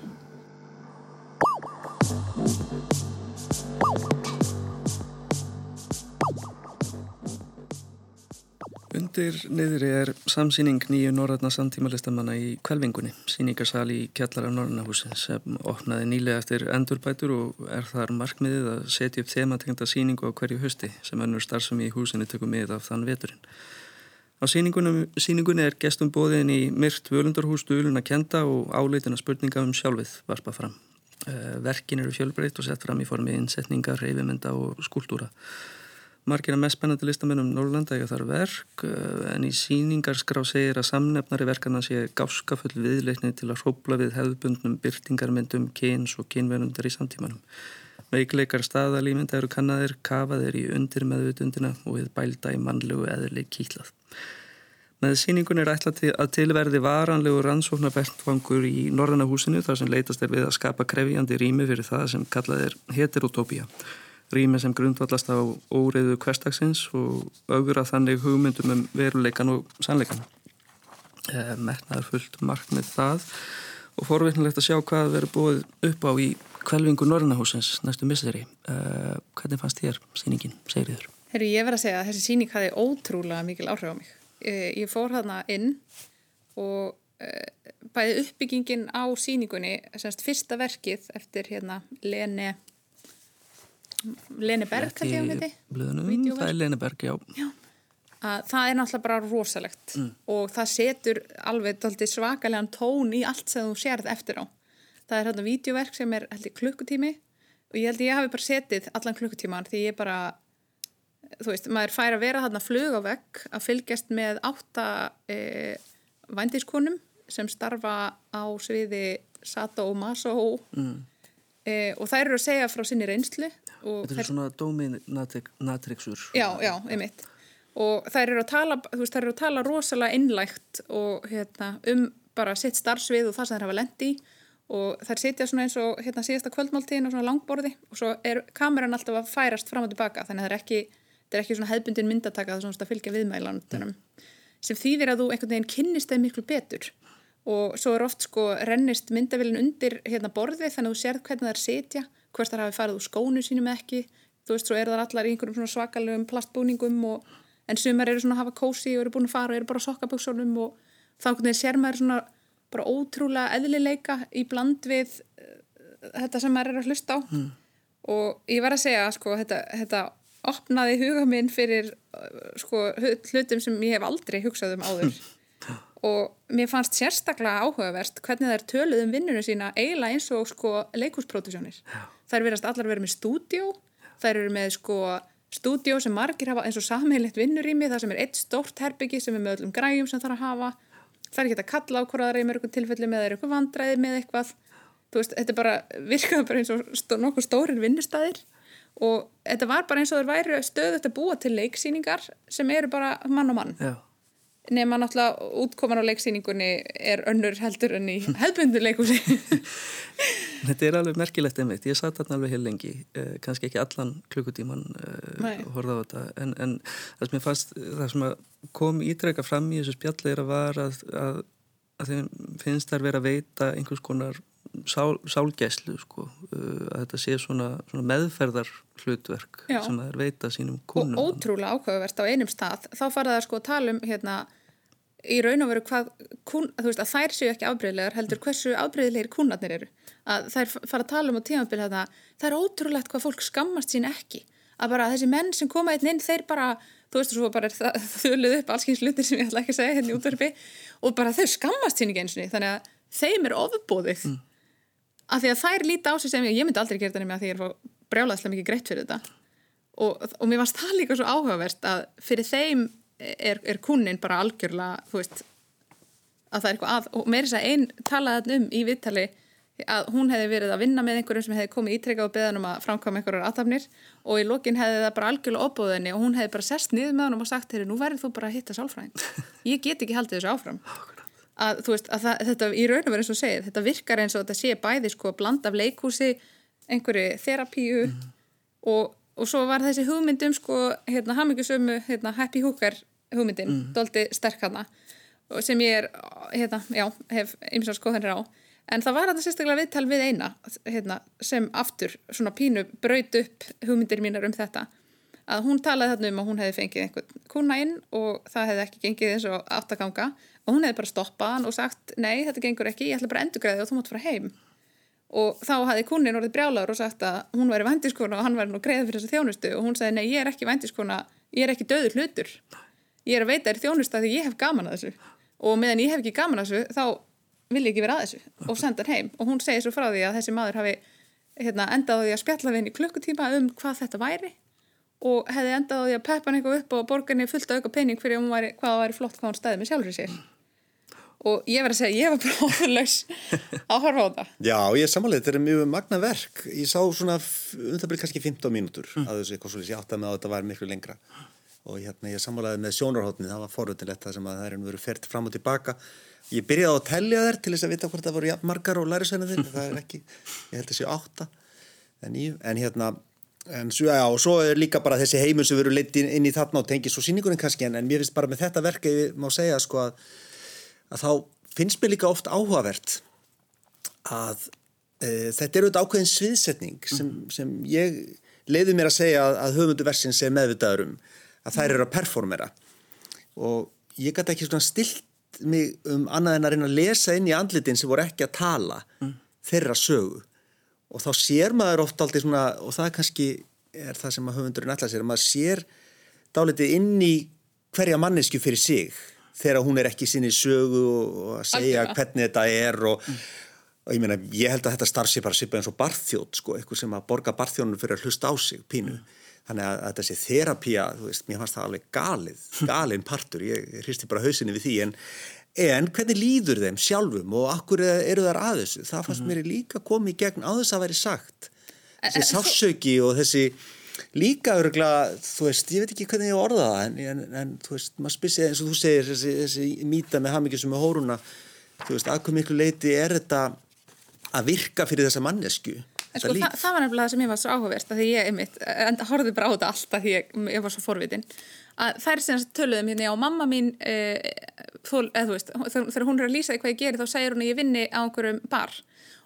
Undir niðri er samsýning nýju norðarna samtímalistamanna í Kvelvingunni, síningarsal í Kjallara Norrannahúsin sem opnaði nýlega eftir endurbætur og er þar markmiðið að setja upp þemategenda síningu á hverju hösti sem önnur starfsum í húsinni tökum mið af þann veturinn. Á síningunni er gestum bóðin í myrt völundarhús duðlun að kenda og áleitina spurninga um sjálfið varpa fram. Eh, verkin eru fjölbreytt og sett fram í formi innsetningar, reyfimenda og skúltúra. Margir að mest spennandi listamennum Norrlanda eiga þar verk eh, en í síningarskrá segir að samnefnari verkana sé gáskafull viðleikni til að hrópla við hefðbundnum byrtingarmyndum, kyns og kynverundar í samtímanum. Veikleikar staðalýmynda eru kannaðir, kafaðir í undir meðvutundina og við bælda í mannlegu eðli kýtlað. Með síningun er ætlað til að tilverði varanlegu rannsóknarbertfangur í Norrannahúsinu þar sem leitast er við að skapa krefjandi rými fyrir það sem kallað er heterotópia rými sem grundvallast á óriðu hverstagsins og augra þannig hugmyndum um veruleikan og sannleikan. Eh, Mernaður fullt mark með það og forvittnilegt að sjá hvað verður búið upp á í kvelvingu Norrannahúsins næstu misseri. Eh, hvernig fannst þér síningin, segir þér? Herru, ég verð að segja að þessi síning hafi ótrúlega mikil áhrif á mig. Eh, ég fór þarna inn og bæði uppbyggingin á síningunni, semst fyrsta verkið eftir hérna Lene Lene Berg held ég að heiti. það er Lene Berg, já, já. það er náttúrulega bara rosalegt. Mm. og það setur alveg svakalega tón í allt sem þú sérð eftir á. Það er hérna videoverk sem er heldur, klukkutími. Og ég held að ég hafi bara setið allan klukkutíman því ég bara þú veist, maður fær að vera þarna flug á vegg að fylgjast með átta e, vændiskonum sem starfa á sviði Sato og Maso. Mm. E, og þær eru að segja frá sinni reynslu Þetta er svona dominatrixur Já, já, einmitt. Og þær eru að tala, þú veist, þær eru að tala rosalega innlægt og hérna um bara sitt starfsvið og það sem þær hafa lendi og þær sitja svona eins og hérna síðasta kvöldmáltíðin og svona langborði og svo er kameran alltaf að færast fram og tilbaka þannig að það er ekki, það er ekki svona hefbundin myndataka það er svona að fylgja viðmælandunum mm. sem þýðir að þú einhvern veginn kynnist þeim miklu betur og svo er oft sko rennist myndavillin undir hérna borði þannig að þú sérð hvernig þær sitja hvort þar hafi farið úr skónu sínum ekki. Þú veist, svo er það allar í einhverjum svakalögum plastbúningum og, en sumar eru svona að hafa kósi og eru búin að fara og eru bara sokkaböksunum og þá sér maður svona bara ótrúlega eðlileika í bland við uh, þetta sem maður er að hlusta á. Mm. og ég var að segja sko, þetta, þetta opnaði huga minn fyrir uh, sko, hlutum sem ég hef aldrei hugsað um áður og mér fannst sérstaklega áhugaverst hvernig þær töluð um vinnunum sína eiginlega eins og sko leikúsprodúsjónir þær verðast allar verið með stúdjó þær eru með sko stúdjó sem margir hafa eins og samheilitt vinnur í mig það sem er eitt stórt herbyggi sem er með öllum græjum sem þarf að hafa. Er ekki að kalla á hverjaðar í mörgum tilfelli með eitthvað vandræði með eitthvað. Veist, þetta bara virkaði bara eins og stó, nokkuð stórir vinnustæðir og þetta var bara eins og þær væri stöðut að búa til leiksýningar sem eru bara mann og mann. Já nema náttúrulega útkoman á leiksýningunni er önnur heldur enn í hefðbundu leikúsi Þetta er alveg merkilegt einmitt, ég satt þarna alveg heil lengi. Eh, kannski ekki allan klukkutíman eh, horða á þetta. En, en það sem ég fannst, það sem kom ítrekka fram í þessu spjalli er að var að, að, að þeim finnst þær verið að veita einhvers konar sál, sálgæslu sko, uh, að þetta sé svona, svona meðferðar hlutverk Já. sem það er veita sínum kúnum og ótrúlega ákveðverst á einum stað. Þá fara það sko að tala um hérna í raun og veru hvað, kún, að, veist, að þær séu ekki afbreyðilegar heldur hversu afbreyðilegir kúnarnir eru. Að þær fara að tala um á tímanbíl það er ótrúlegt hvað fólk skammast sín ekki. Að bara þessi menn sem koma einn inn þeir bara þú veist, og svo bara er það þöluð upp allskyns hlutir sem ég ætla ekki að segja hérna í útverfi og bara þau skammast sín ekki eins og þannig að þeim er ofbóðið mm. Af því að þær líti á sig sem ég, ég myndi aldrei gera þetta nema að því ég er brjálaðslega mikið greitt fyrir þetta. Og, og mér varst það líka svo áhugavert að fyrir þeim er, er kunnin bara algjörlega, þú veist að það er eitthvað að, og mér er þess að einn talaði um í viðtali að hún hefði verið að vinna með einhverjum sem hefði komið ítrekka og beðan um að framkvæma einhverjar aðtafnir og í lokin hefði það bara algjörlega opbúðinni og hún hefði bara sest niður með hann og sagt nú verður þú bara að hitta sálfræðing. Ég get ekki haldið þessu áfram að, veist, að það, þetta í raun og verið eins og segið þetta virkar eins og þetta sé bæði sko bland af leikúsi, einhverju þerapíu mm. og, og svo var þessi hugmyndum sko hérna, hafmyggjusömu hérna, happy hooker hugmyndin, mm. doldi sterk hana sem ég er, hérna, já, hef ymsað skoðanir á En það var þetta sérstaklega viðtal við eina hérna, sem aftur svona pínu braut upp hugmyndir mínar um þetta að hún talaði þarna um að hún hefði fengið einhvern kuna inn og það hefði ekki gengið eins og aftakanga og hún hefði bara stoppað hann og sagt nei þetta gengur ekki, ég ætla bara að endugræði og þú mátt fara heim. Og þá hefði kunin orðið brjálagur og sagt að hún væri vandiskona og hann væri nú greið fyrir þessu þjónustu. Og hún sagði nei ég er ekki vandiskona, ég er ekki döður hlutur. Ég er að veita þér þjónustu að því ég hef gaman að þessu. Og meðan ég hef ekki gaman að þessu þá vil ég ekki vera að þessu og senda hann heim. Og hún segir svo frá því að þessi maður hafi hérna, endað á því að spjalla við henni klukkutíma um hvað þetta væri og hefði endað á því að peppa hann eitthvað upp og borgarni fullt auka pening fyrir um hvað það væri flott hvað hann stæði með sjálfur sér og ég verði að segja, ég var bara ofurlaus að horfa á það Já, ég er samanlega, þetta er mjög magna verk. Ég sá svona, um það byrja kannski 15 mínútur mm. að þessu eitthvað svolítið, ég átti að með að þetta var miklu lengra. Og hérna ég samanlega með sjónarhóttni, það var forvöldilegt það sem að það er verið fært fram og tilbaka. Ég byrjaði á að tellja þær til þess að vita hvort það voru margar og lærisveina þinn, það er ekki, ég held séu átta en, í, en hérna, en svo, já, og svo er líka bara þessi heimun sem veru leitt inn, í þarna og tengið svo síningunum kannski, en, en mér finnst bara með þetta verka, ég má segja sko að, að þá finnst mér líka oft áhugavert að e, þetta er auðvitað ákveðin sviðsetning sem, sem ég leiði mér að segja að, að höfundu versins er meðvitaður um, að þær eru að performera. Og ég gæti ekki svona stilt mig um annað en að reyna að lesa inn í andlitin sem voru ekki að tala mm. þeirra sögu. Og þá sér maður oft aldrei svona og það kannski er það sem að höfundurinn ætla sér að maður sér dálitið inn í hverja mannesku fyrir sig þegar hún er ekki sinni sögu og að segja Alkjörða. hvernig þetta er og, mm. og ég meina ég held að þetta starf sér bara svipa eins og barþjótt sko, eitthvað sem að borga barþjónum fyrir að hlusta á sig pínu mm þannig að, að þessi þerapía, þú veist, mér fannst það alveg galið, galinn partur, ég hristi bara hausinni við því, en, en hvernig líður þeim sjálfum og akkur eru þar að þessu, það fannst mm mér líka komið gegn á þess að væri sagt þessi sásauki og þessi líka örugla, þú veist, ég veit ekki hvernig ég orða það, en, en, en þú veist, maður spissið eins og þú segir, þessi, þessi mýta með hafmyggjum með hóruna, þú veist, að hvað miklu leiti er þetta að virka fyrir þessa mannesku En sko það, það var nefnilega það sem ég var svo áhugavert að því ég, einmitt, enda horfið bara á þetta alltaf því ég, ég var svo forvitin. Að er sem töluðum hérna, já, mamma mín e, þó, eða þú veist, þegar hún er að lýsa því hvað ég geri þá segir hún að ég vinni á einhverjum bar.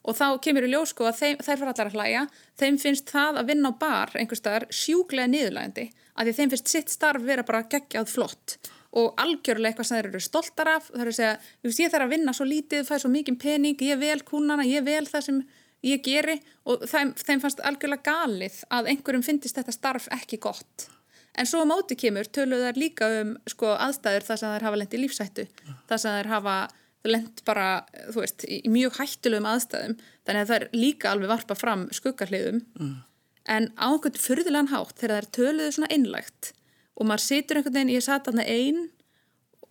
Og þá kemur í ljósko að þeim, þær fara allar að hlæja, þeim finnst það að vinna á bar einhver staðar sjúglega niðurlægandi að því þeim finnst sitt starf vera bara geggjað flott. Og algjörlega eitthvað sem þeir eru stoltar af, það er að segja, ég þarf að vinna svo lítið, fæ svo mikið pening, ég vel kúnana, ég vel það sem ég geri. Og þeim, þeim fannst algjörlega galið að einhverjum finnist þetta starf ekki gott. En svo á móti kemur töluðu þær líka um sko, aðstæður þar sem þær hafa lendið í lífsættu, þar sem þær hafa lend bara, þú veist, í mjög hættulegum aðstæðum, þannig að það er líka alveg varpa fram skuggarliðum mm. en á einhvern fyrðilegan hátt þegar þær töluðu svona einlægt og maður situr einhvern veginn, ég satt aðna einn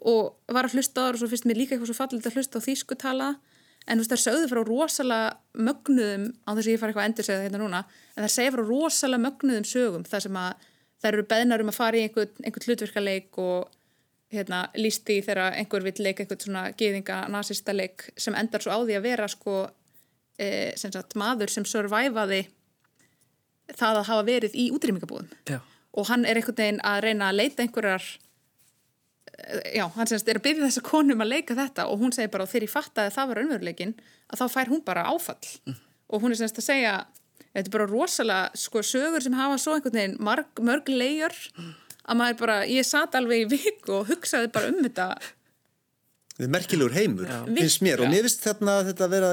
og var að hlusta á það og svo finnst mér líka eitthvað svo fallit að hlusta á þýskutala. En þú veist það sögðu frá rosalega mögnuðum á þess að ég fara eitthvað að endur segja þetta núna en það segja frá rosalega mögnuðum sögum þar sem að þær eru beðnar um að fara í einhvern, einhvern hlutverkaleik og hérna, líst því þegar einhver vill leika einhvern svona geðinga nazista leik sem endar svo á því að vera sko e, sem sagt maður sem survivaði það að hafa verið í útrýmingabúðum og hann er einhvern veginn að reyna að leita einhverjar já, hann semst er að byrja þessa konum að leika þetta og hún segir bara og þegar ég fattaði að það var önveruleikin að þá fær hún bara áfall. Mm. og hún er semst að segja þetta er bara rosalega sko sögur sem hafa svo einhvern veginn marg, mörg legjur mm. að maður bara, ég satt alveg í vik og hugsaði bara um þetta merkilegur heimur, finnst mér. Og mér finnst þarna þetta að vera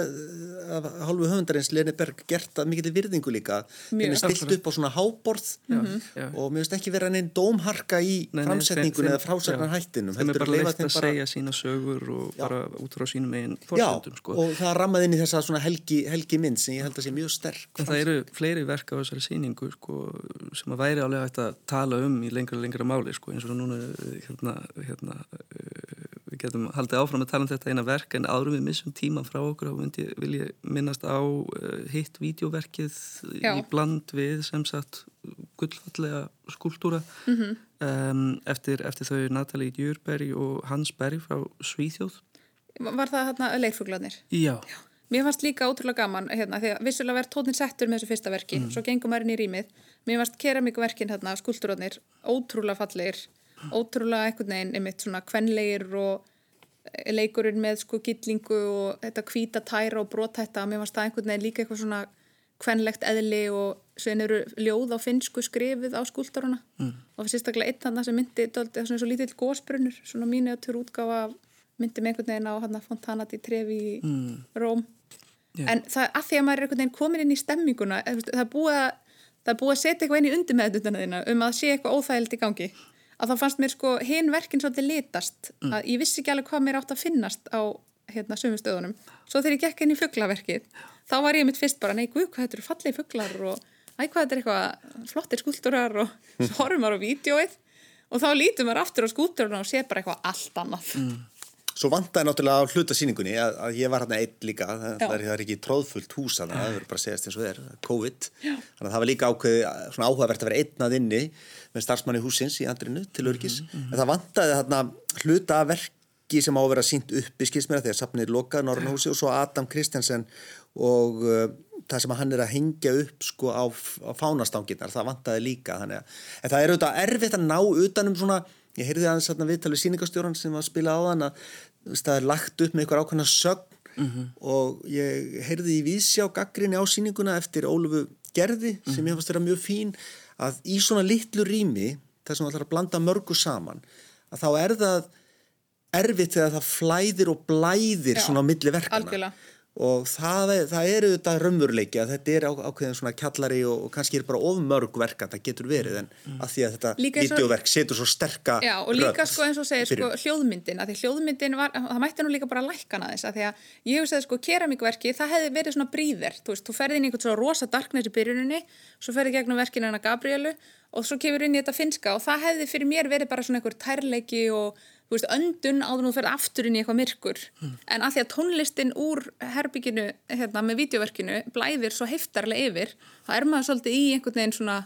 af hálfu höfundarins Leni Berg gert að mikið virðingu líka. Henni stilt upp á svona háborð. Já. og mér finnst ekki vera neinn dómharka í Nei, nei, framsetningun þeim- eða frásagnar hættinum þeim er heldur bara þeim að segja sína sögur og bara út frá sínum eigin Já, fórsöndum sko. og það rammað inn í þessa svona helgi, helgi mynd sem ég held að sé mjög sterk. En það eru fleiri verk á þessari sýningu sko, sem að væri alveg hægt að tala um í lengra lengra máli sko, eins og núna hérna, hérna, getum haldið áfram að tala um þetta eina verk en árum við missum tíma frá okkur og vil ég minnast á uh, hitt vídeoverkið Já. í bland við sem sagt gullfallega skúltúra Mhm. um, eftir, eftir þau Natalie Djurberg og Hans Berg frá Svíþjóð Var það hérna leirfuglarnir? Já, Mér fannst líka ótrúlega gaman hérna, því að vissulega verð tónin settur með þessu fyrsta verki svo gengum maður inn í rýmið. Mér fannst keramíkverkin hérna, skúltúrarnir, ótrúlega fallegir ótrúlega einhvern veginn einmitt svona kvenlegir og eh, leikurinn með sko gillingu og þetta hvíta tæra og brotætta mér fannst það einhvern veginn líka eitthvað svona kvenlegt eðli og svein eru ljóð á finsku skrifið á skúltúruna mm. og sérstaklega einn þarna sem myndi dálítið svona svo lítill gósbrunur svona mínutur útgáfa af- myndi með einhvern veginn á hann Fontana di Trevi í Mm. Róm Já. en það að því að maður er einhvern veginn komin inn í stemminguna það er búið að það er að setja eitthvað inn í undir með þína um að sé eitthvað óþægild í gangi að þá fannst mér sko hinn verkin svolítið litast Mm. að ég vissi ekki alveg hvað mér átt að finnast á hérna sömu stöðunum svo þegar ég gekk inn í fugglaverkið þá var ég mitt fyrst bara, nei guð, hvað þetta eru fallegi fugglar og æ, hvað þetta er eitthvað flottir skúltúrar og svo horfum maður á vídjóið og þá lítum maður aftur á skúltúruna og sé bara eitthvað allt annað Mm. Svo vantaði náttúrulega á hluta síningunni að, að ég var hérna einn líka, það, það, er, það er ekki tróðfullt hús að það verður bara að segjast eins og þeir, COVID, Já. þannig að það var líka ákveði svona áhugavert að vera einnað inni með starfsmanni húsins í andrinu til örgis, en það vantaði þarna hluta verki sem á að vera sínt upp í skilsmera þegar safnið lokað Norrna húsi og svo Adam Kristjansen og uh, það sem hann er að hengja upp sko á, á fánastanginnar, það vantaði líka þannig að, en það er auðvitað erfitt að ná utanum svona, ég heyrði aðeins þarna viðtalið síningastjóran sem var að spila á þann að það er lagt upp með einhver ákveðna sögn og ég heyrði í vísjá gaggrinni á síninguna eftir Ólufu Gerði sem ég fannst vera mjög fín að í svona litlu rými þar sem það ætlar að blanda mörgu saman að þá er það erfitt þegar það flæðir og blæðir Já, svona á milli verkana algjörlega. Og það það er auðvitað raunveruleiki að þetta er ákveðin svona kjallari og, og kannski er bara of mörg verk að það getur verið en að því að þetta videoverk setur svo sterka Já, og líka sko eins og segir sko hljóðmyndin, að því hljóðmyndin var, það mætti nú líka bara lækana þess að því að ég hef segið sko keramíkverki, það hefði verið svona bríðir, þú veist, þú ferði inn í einhvern svona rosa darkness í byrjuninni, svo ferði gegnum verkinu hennar Gabrielu og svo kemur inn í þetta finska og það hefði fyrir mér verið bara svona einhver tærleiki og þú veist, öndun áður nú ferði aftur inn í eitthvað myrkur. En að því að tónlistin úr herbygginu, hérna, með videoverkinu blæðir svo heftarlega yfir, þá er maður svolítið í einhvern veginn svona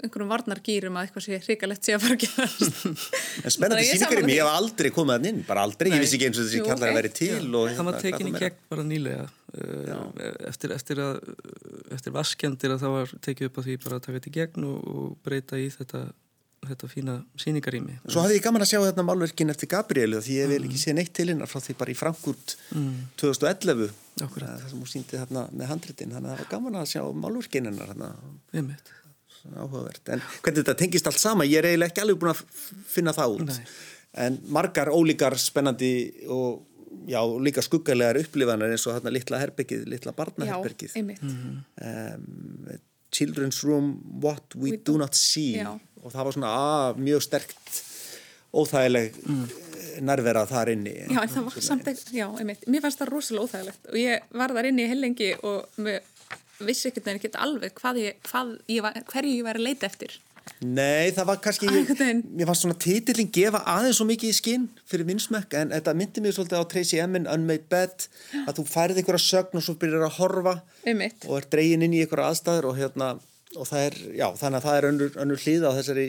einhverjum varnargýrum að eitthvað sé hrikalegt sé að fara að gerast. En spennandi síningarinn, ég hef aldrei komið hann inn, bara aldrei, ég vissi ekki eins og þessi Jú, kjallar ok. að veri til og það var hérna, tekin hvað í það meira. gegn bara nýlega. Uh, eftir, eftir að eftir vaskjandir að það var tekið upp á því bara að taka þetta í gegn og, og breyta í þetta, þetta fína síningarými Svo hafði ég gaman að sjá þetta málverkin eftir Gabrielu því ég vil ekki sé neitt til hennar frá því bara í Frankúrt 2011 Akkúrat. það sem hún síndi þarna með handritin. Þannig að það var gaman að sjá málverkin hennar þarna, áhugavert. En hvernig þetta tengist allt sama, ég er eiginlega ekki alveg búin að finna það út. Nei. en margar ólíkar spennandi og já, líka skuggalegar upplifanir eins og þarna litla herbergið, litla Já, barnaherbergið einmitt um, Children's Room What We, Do, Not See. Já. Og það var svona að, mjög sterkt óþægileg mm. nærvera þar inni Já, en það var samt ekki, já, einmitt Mér fannst það rosalega óþægilegt og ég var þar inni í hellingi og vissi ekkert en ekki alveg hvað ég, hvað ég var, hverju ég var að leita eftir Nei, það var kannski mér fannst svona titillin gefa aðeins svo mikið í skinn fyrir minnsmekk en þetta myndi mér svolítið á Tracy Emin Unmade Bed að þú færið einhverja sögn og svo byrjar að horfa Einmitt. og er dregin inn í einhverja aðstæður og hérna og það er, já, þannig að það er önnur, önnur hlið á þessari,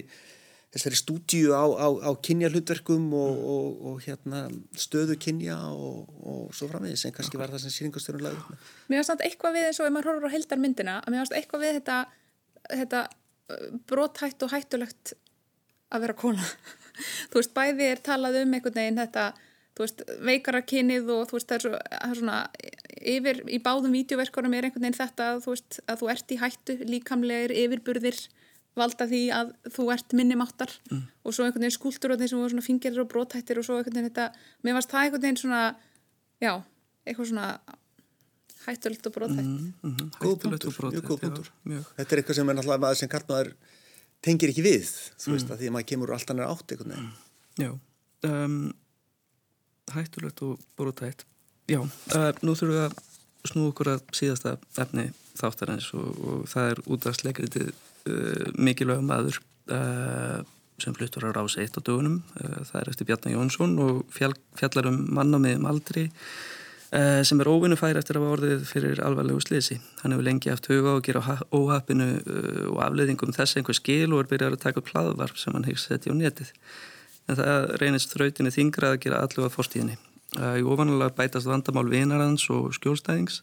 þessari stúdíu á, á, á kynja hlutverkum og, og, og hérna stöðu kynja og, og svo framvegis en kannski var það sem sýringastjórun lagði. Mér fannst samt eitthvað við eins og ef maður horfur á heildarmyndina að mér fannst eitthvað við þetta, þetta uh, brothætt og hættulegt að vera kona. Þú veist, bæði er talað um einhvern veginn þetta, þú veist, veikara kynið og þú veist, það er, svo, það er svona yfir, í báðum vídeoverkunum er einhvern veginn þetta að þú veist, að þú ert í hættu líkamlegir yfirburðir valda því að þú ert minni máttar. Mm. og svo einhvern veginn skúltur og þeir sem voru svona fingerir og brótættir og svo einhvern veginn þetta, mér varst það einhvern veginn svona já, eitthvað svona hættulegt og brótætt mm, mm, Hættulegt og brótætt, já, já mjög. Þetta er eitthvað sem er náttúrulega maður sem kartmaður tengir ekki við, þú veist, mm. að því að maður kemur úr allt annar átt einhvern veginn. Já, um, hættulegt og brótætt Já, uh, nú þurfum við að snú okkur að síðasta efni þáttarins og, og það er útvarsleikritið uh, mikilvægum maður uh, sem fluttur á rási eitt á dögunum. Uh, það er eftir Bjarnar Jónsson og fjall, fjallar um manna með aldri uh, sem er óvinnufær eftir að orðið fyrir alvarlegu slisi. Hann hefur lengi haft huga og gera óhafinu uh, og afleiðingum þess einhver skil og er byrjað að taka upp hlaðvarp sem hann hefur sett í á netið en það reynist þrautinni þingra að gera allu að fórstíðinni. Í ofanulega bætast vandamál vinarans og skjólstæðings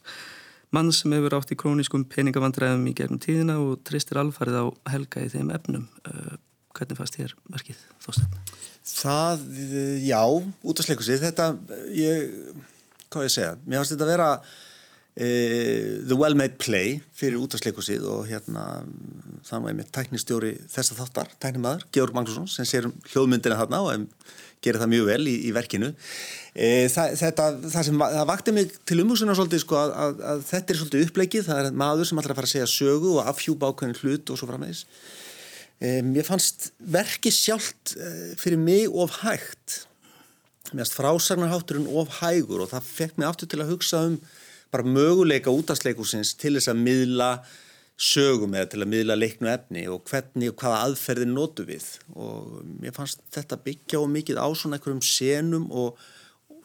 mann sem hefur átt í króniskum peningavandræðum í gegnum tíðina og tristir alfarið á helga í þeim efnum. Hvernig fannst þér verkið þóstan? Það, já, út af sleikusið, þetta, ég, hvað ég segja, mér fannst þetta að vera uh, the well-made play fyrir út af sleikusið og hérna, það var einmitt tæknistjóri þess að þáttar, tæknimaður, Georg Magnússon, sem sér um hljóðmyndina þarna og gerir það mjög vel í, í verkinu. E, það, þetta, það sem það vakti mig til umhúsuna svolítið sko að, að, að þetta er svolítið upplegið, það er maður sem ætlar að fara að segja sögu og afhjúpa ákveðin hlut og svo frammeðis mér fannst verkið sjálft e, fyrir mig of hægt. Mér fannst frásagnarhátturinn of hægur og það fekk mig aftur til að hugsa um bara möguleika útastleikusins til þess að miðla sögum eða til að miðla leiknu efni og hvernig og hvaða aðferðin notu við og mér fannst þetta byggja og mikið á svona einhverjum senum og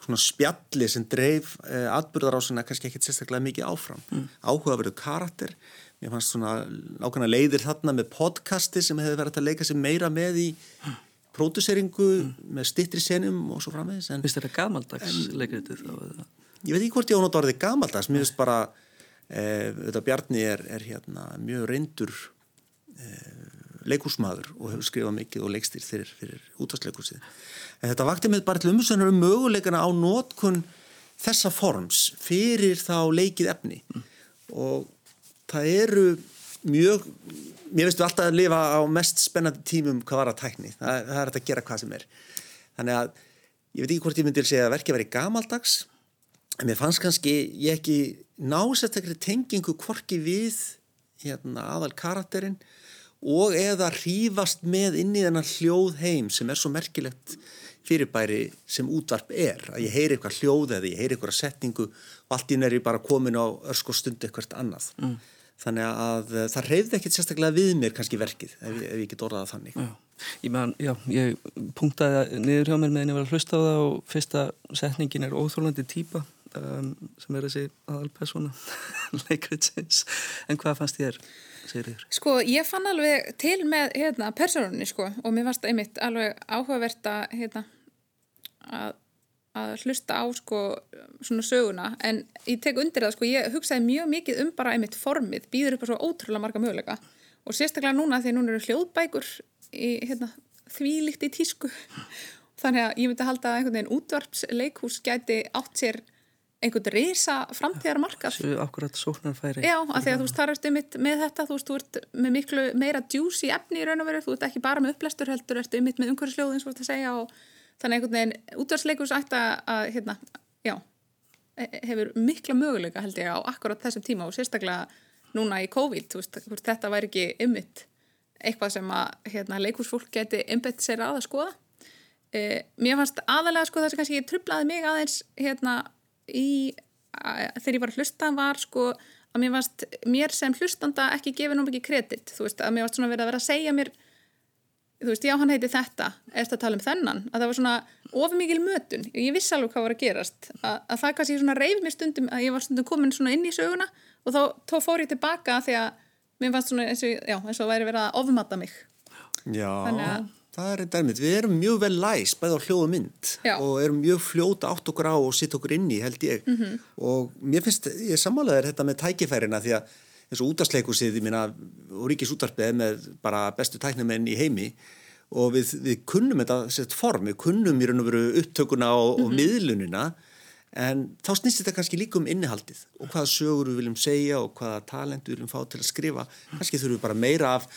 svona spjalli sem dreif eh, atbyrðar á svona kannski ekkert sérstaklega mikið áfram mm. áhugaverðu karakter mér fannst svona ákveðna leiðir þarna með podcasti sem hefði verið að leika sig meira með í próduseringu mm. með stittri senum og svo framvegis Vist þetta gamaldags leikritið þá? Ég veit ekki hvort ég ánótt orðið gamaldags, mér finnst bara Eh, þetta Bjarni er, er hérna, mjög reyndur eh, leikúsmaður og hefur skrifað mikið og leikstýr fyrir, fyrir útvarsleikúsið. En þetta vakti með bara til umsönur um möguleikana á nótkun þessa forms fyrir þá leikið efni mm. og það eru mjög, mér veistu alltaf að lifa á mest spennandi tímum hvað var að tækni, það, það er að gera hvað sem er. Þannig að ég veit ekki hvort ég myndi að segja að verkið væri gamaldags en mér fannst kannski ég ekki násættakri tengingu kvorki við hérna, aðal karakterinn og eða hrífast með inn í þennan hljóð heim sem er svo merkilegt fyrirbæri sem útvarp er. Að ég heyri eitthvað hljóð eða ég heyri eitthvað setningu og allt ín er ég bara komin á örsk og stund eitthvað annað. Mm. þannig að það reyði ekkert sérstaklega við mér kannski verkið ef, ef ég get orðað þannig. Já, ég, man, já, ég punktaði niður hjá mér meðan ég var að hlusta á það og fyrsta setningin er óþólandi týpa um, sem er þessi aðalpersona leikritsins. En hvað fannst þér? Sko, ég fann alveg til með hérna, personunni sko og mér fannst einmitt alveg áhugavert að, hérna, að, að hlusta á sko svona söguna. En ég tek undir það sko, ég hugsaði mjög mikið um bara einmitt formið, býður upp á svo ótrúlega marga möguleika. Og sérstaklega núna því núna eru hljóðbækur í, hérna, þvílikt í tísku. Þannig að ég myndi halda að einhvern veginn útvarpsleikús gæti átt sér einhvern reysa framtíðarmarkað. Akkurat sóknarfæri. Já, af því að þú veist, þar ertu mitt með þetta þú veist, þú ert með miklu meira juicy efni í raun og veru, þú ert ekki bara með upplestur heldur, ertu mitt með umhverfisljóð eins og þetta segja og þannig einhvern veginn útvarsleikus ætti að, hérna, já hefur mikla möguleika held ég á akkurat þessum tíma og sérstaklega núna í COVID, þú veist, þetta væri ekki ymmit eitthvað sem að hérna, leikursfólk geti ymbett sér að að skoða. Eh, mér fannst aðalega sko það sem kannski trublaði mig aðeins hérna í, þegar ég var að hlusta var sko að mér varst, mér sem hlustanda ekki gefið nú mikið kredit, þú veist, að mér varst svona verið að vera að segja mér, þú veist, já hann heiti þetta, eftir að tala um þennan? Að það var svona ofið mikil mötun. Ég vissi alveg hvað var að gerast, að, að það kannski svona reyf mér stundum, að ég var stundum komin svona inn í söguna og þá, þá fór ég tilbaka því að mér fannst svona eins og, já, eins og væri verið að ofmatta mig. Já, þannig að Það er þetta ermitt. Við erum mjög vel læst bæði á hljóðu mynd Já. og erum mjög fljóta átt okkur á og sitt okkur inn í held ég mm -hmm. og mér finnst, ég samálaður þetta með tækifærina því að eins og útastleikusið og ríkis útarpið með bara bestu tæknumenn í heimi og við, við kunnum þetta sett form, við kunnum í raun og veru upptökuna og, mm -hmm. og mhm. miðlunina en þá snýst þetta kannski líka um innihaldið og hvaða sögur við viljum segja og hvaða talent við viljum fá til að skrifa kannski þurfum við bara meira af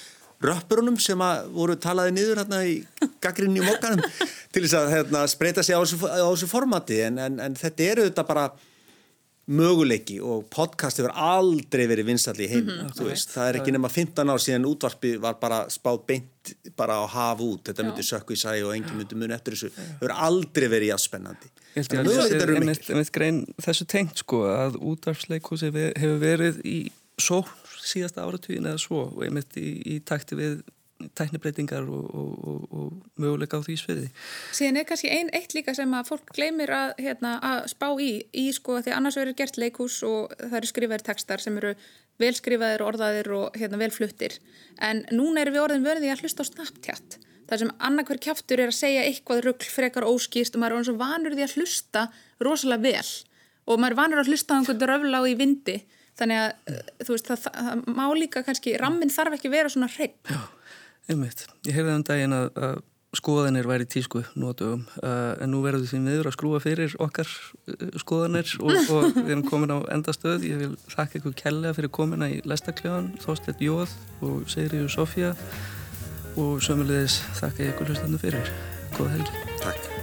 röppurunum sem voru talaði niður hérna í gaggrinni í mokkanum til þess að hérna, spreita sig á þessu, formati. En, en, en þetta eru þetta bara möguleiki og podcast hefur aldrei verið vinstalli í heim mm -hmm. veist, það er ekki nema 15 ár síðan útvarpi var bara spáð beint bara á haf út, þetta myndi sökku í sæ og engin myndi mun eftir þessu, það hefur aldrei verið jáspennandi þessu tengt sko að útvarpsleikhúsi hefur verið í svo síðasta áratugin eða svo og einmitt í, í takti við tæknibreitingar og, og, og, möguleika á því sviði. Síðan er kannski ein, eitt líka sem að fólk gleymir að, hérna, að spá í, í sko því annars verður gert leikús og það eru skrifaðir textar sem eru velskrifaðir, orðaðir og hérna, velfluttir en núna erum við orðin verðið að hlusta á Snapchat þar sem annarkver kjáftur er að segja eitthvað ruggl frekar óskýrst og maður er eins og vanur því að hlusta rosalega vel. Og maður er vanur að hlusta á einhvern röfla og í vindi þannig að þú veist það, það, það má líka kannski, rammin þarf ekki vera svona hrepp Einmitt. Ég heyrði um daginn að, að skoðanir væri tísku nótum uh, en nú verður því miður að skrúa fyrir okkar uh, skoðanir og, og við erum komin á endastöð. Ég vil þakka ykkur kella fyrir komina í Lestakljóðan, Þorstedt Jóð og Sigriður Sofía og sömulegis þakka ykkur hlustandu fyrir. Góða helgi. Takk.